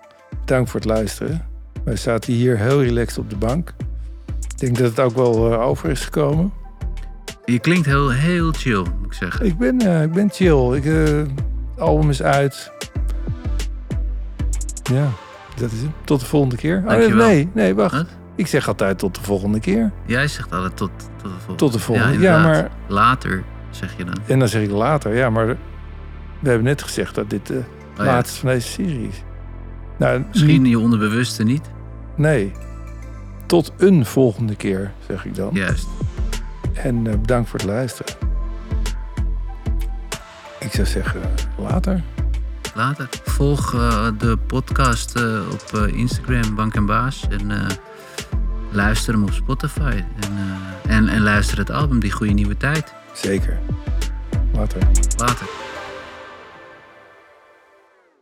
Dank voor het luisteren. Wij zaten hier heel relaxed op de bank. Ik denk dat het ook wel eh, over is gekomen. Je klinkt heel, heel chill, moet ik zeggen. Ik ben, eh, ik ben chill. Ik, eh, het album is uit. Ja, dat is het. Tot de volgende keer. Oh, nee, nee, wacht. Wat? Ik zeg altijd tot de volgende keer. Jij zegt altijd tot, tot de volgende. Tot de volgende. Ja, inderdaad. maar Later, zeg je dan. en dan zeg ik later. Ja, maar we hebben net gezegd dat dit de Oh ja. laatste van deze serie is. Nou, Misschien je onderbewuste niet. nee. Tot een volgende keer, zeg ik dan. Juist. En eh, bedankt voor het luisteren. Ik zou zeggen, later. Later. Volg eh, de podcast eh, op Instagram, Bank en Baas. En luister hem op Spotify. En, en, en luister het album Die Goede Nieuwe Tijd. Zeker. Later. Later.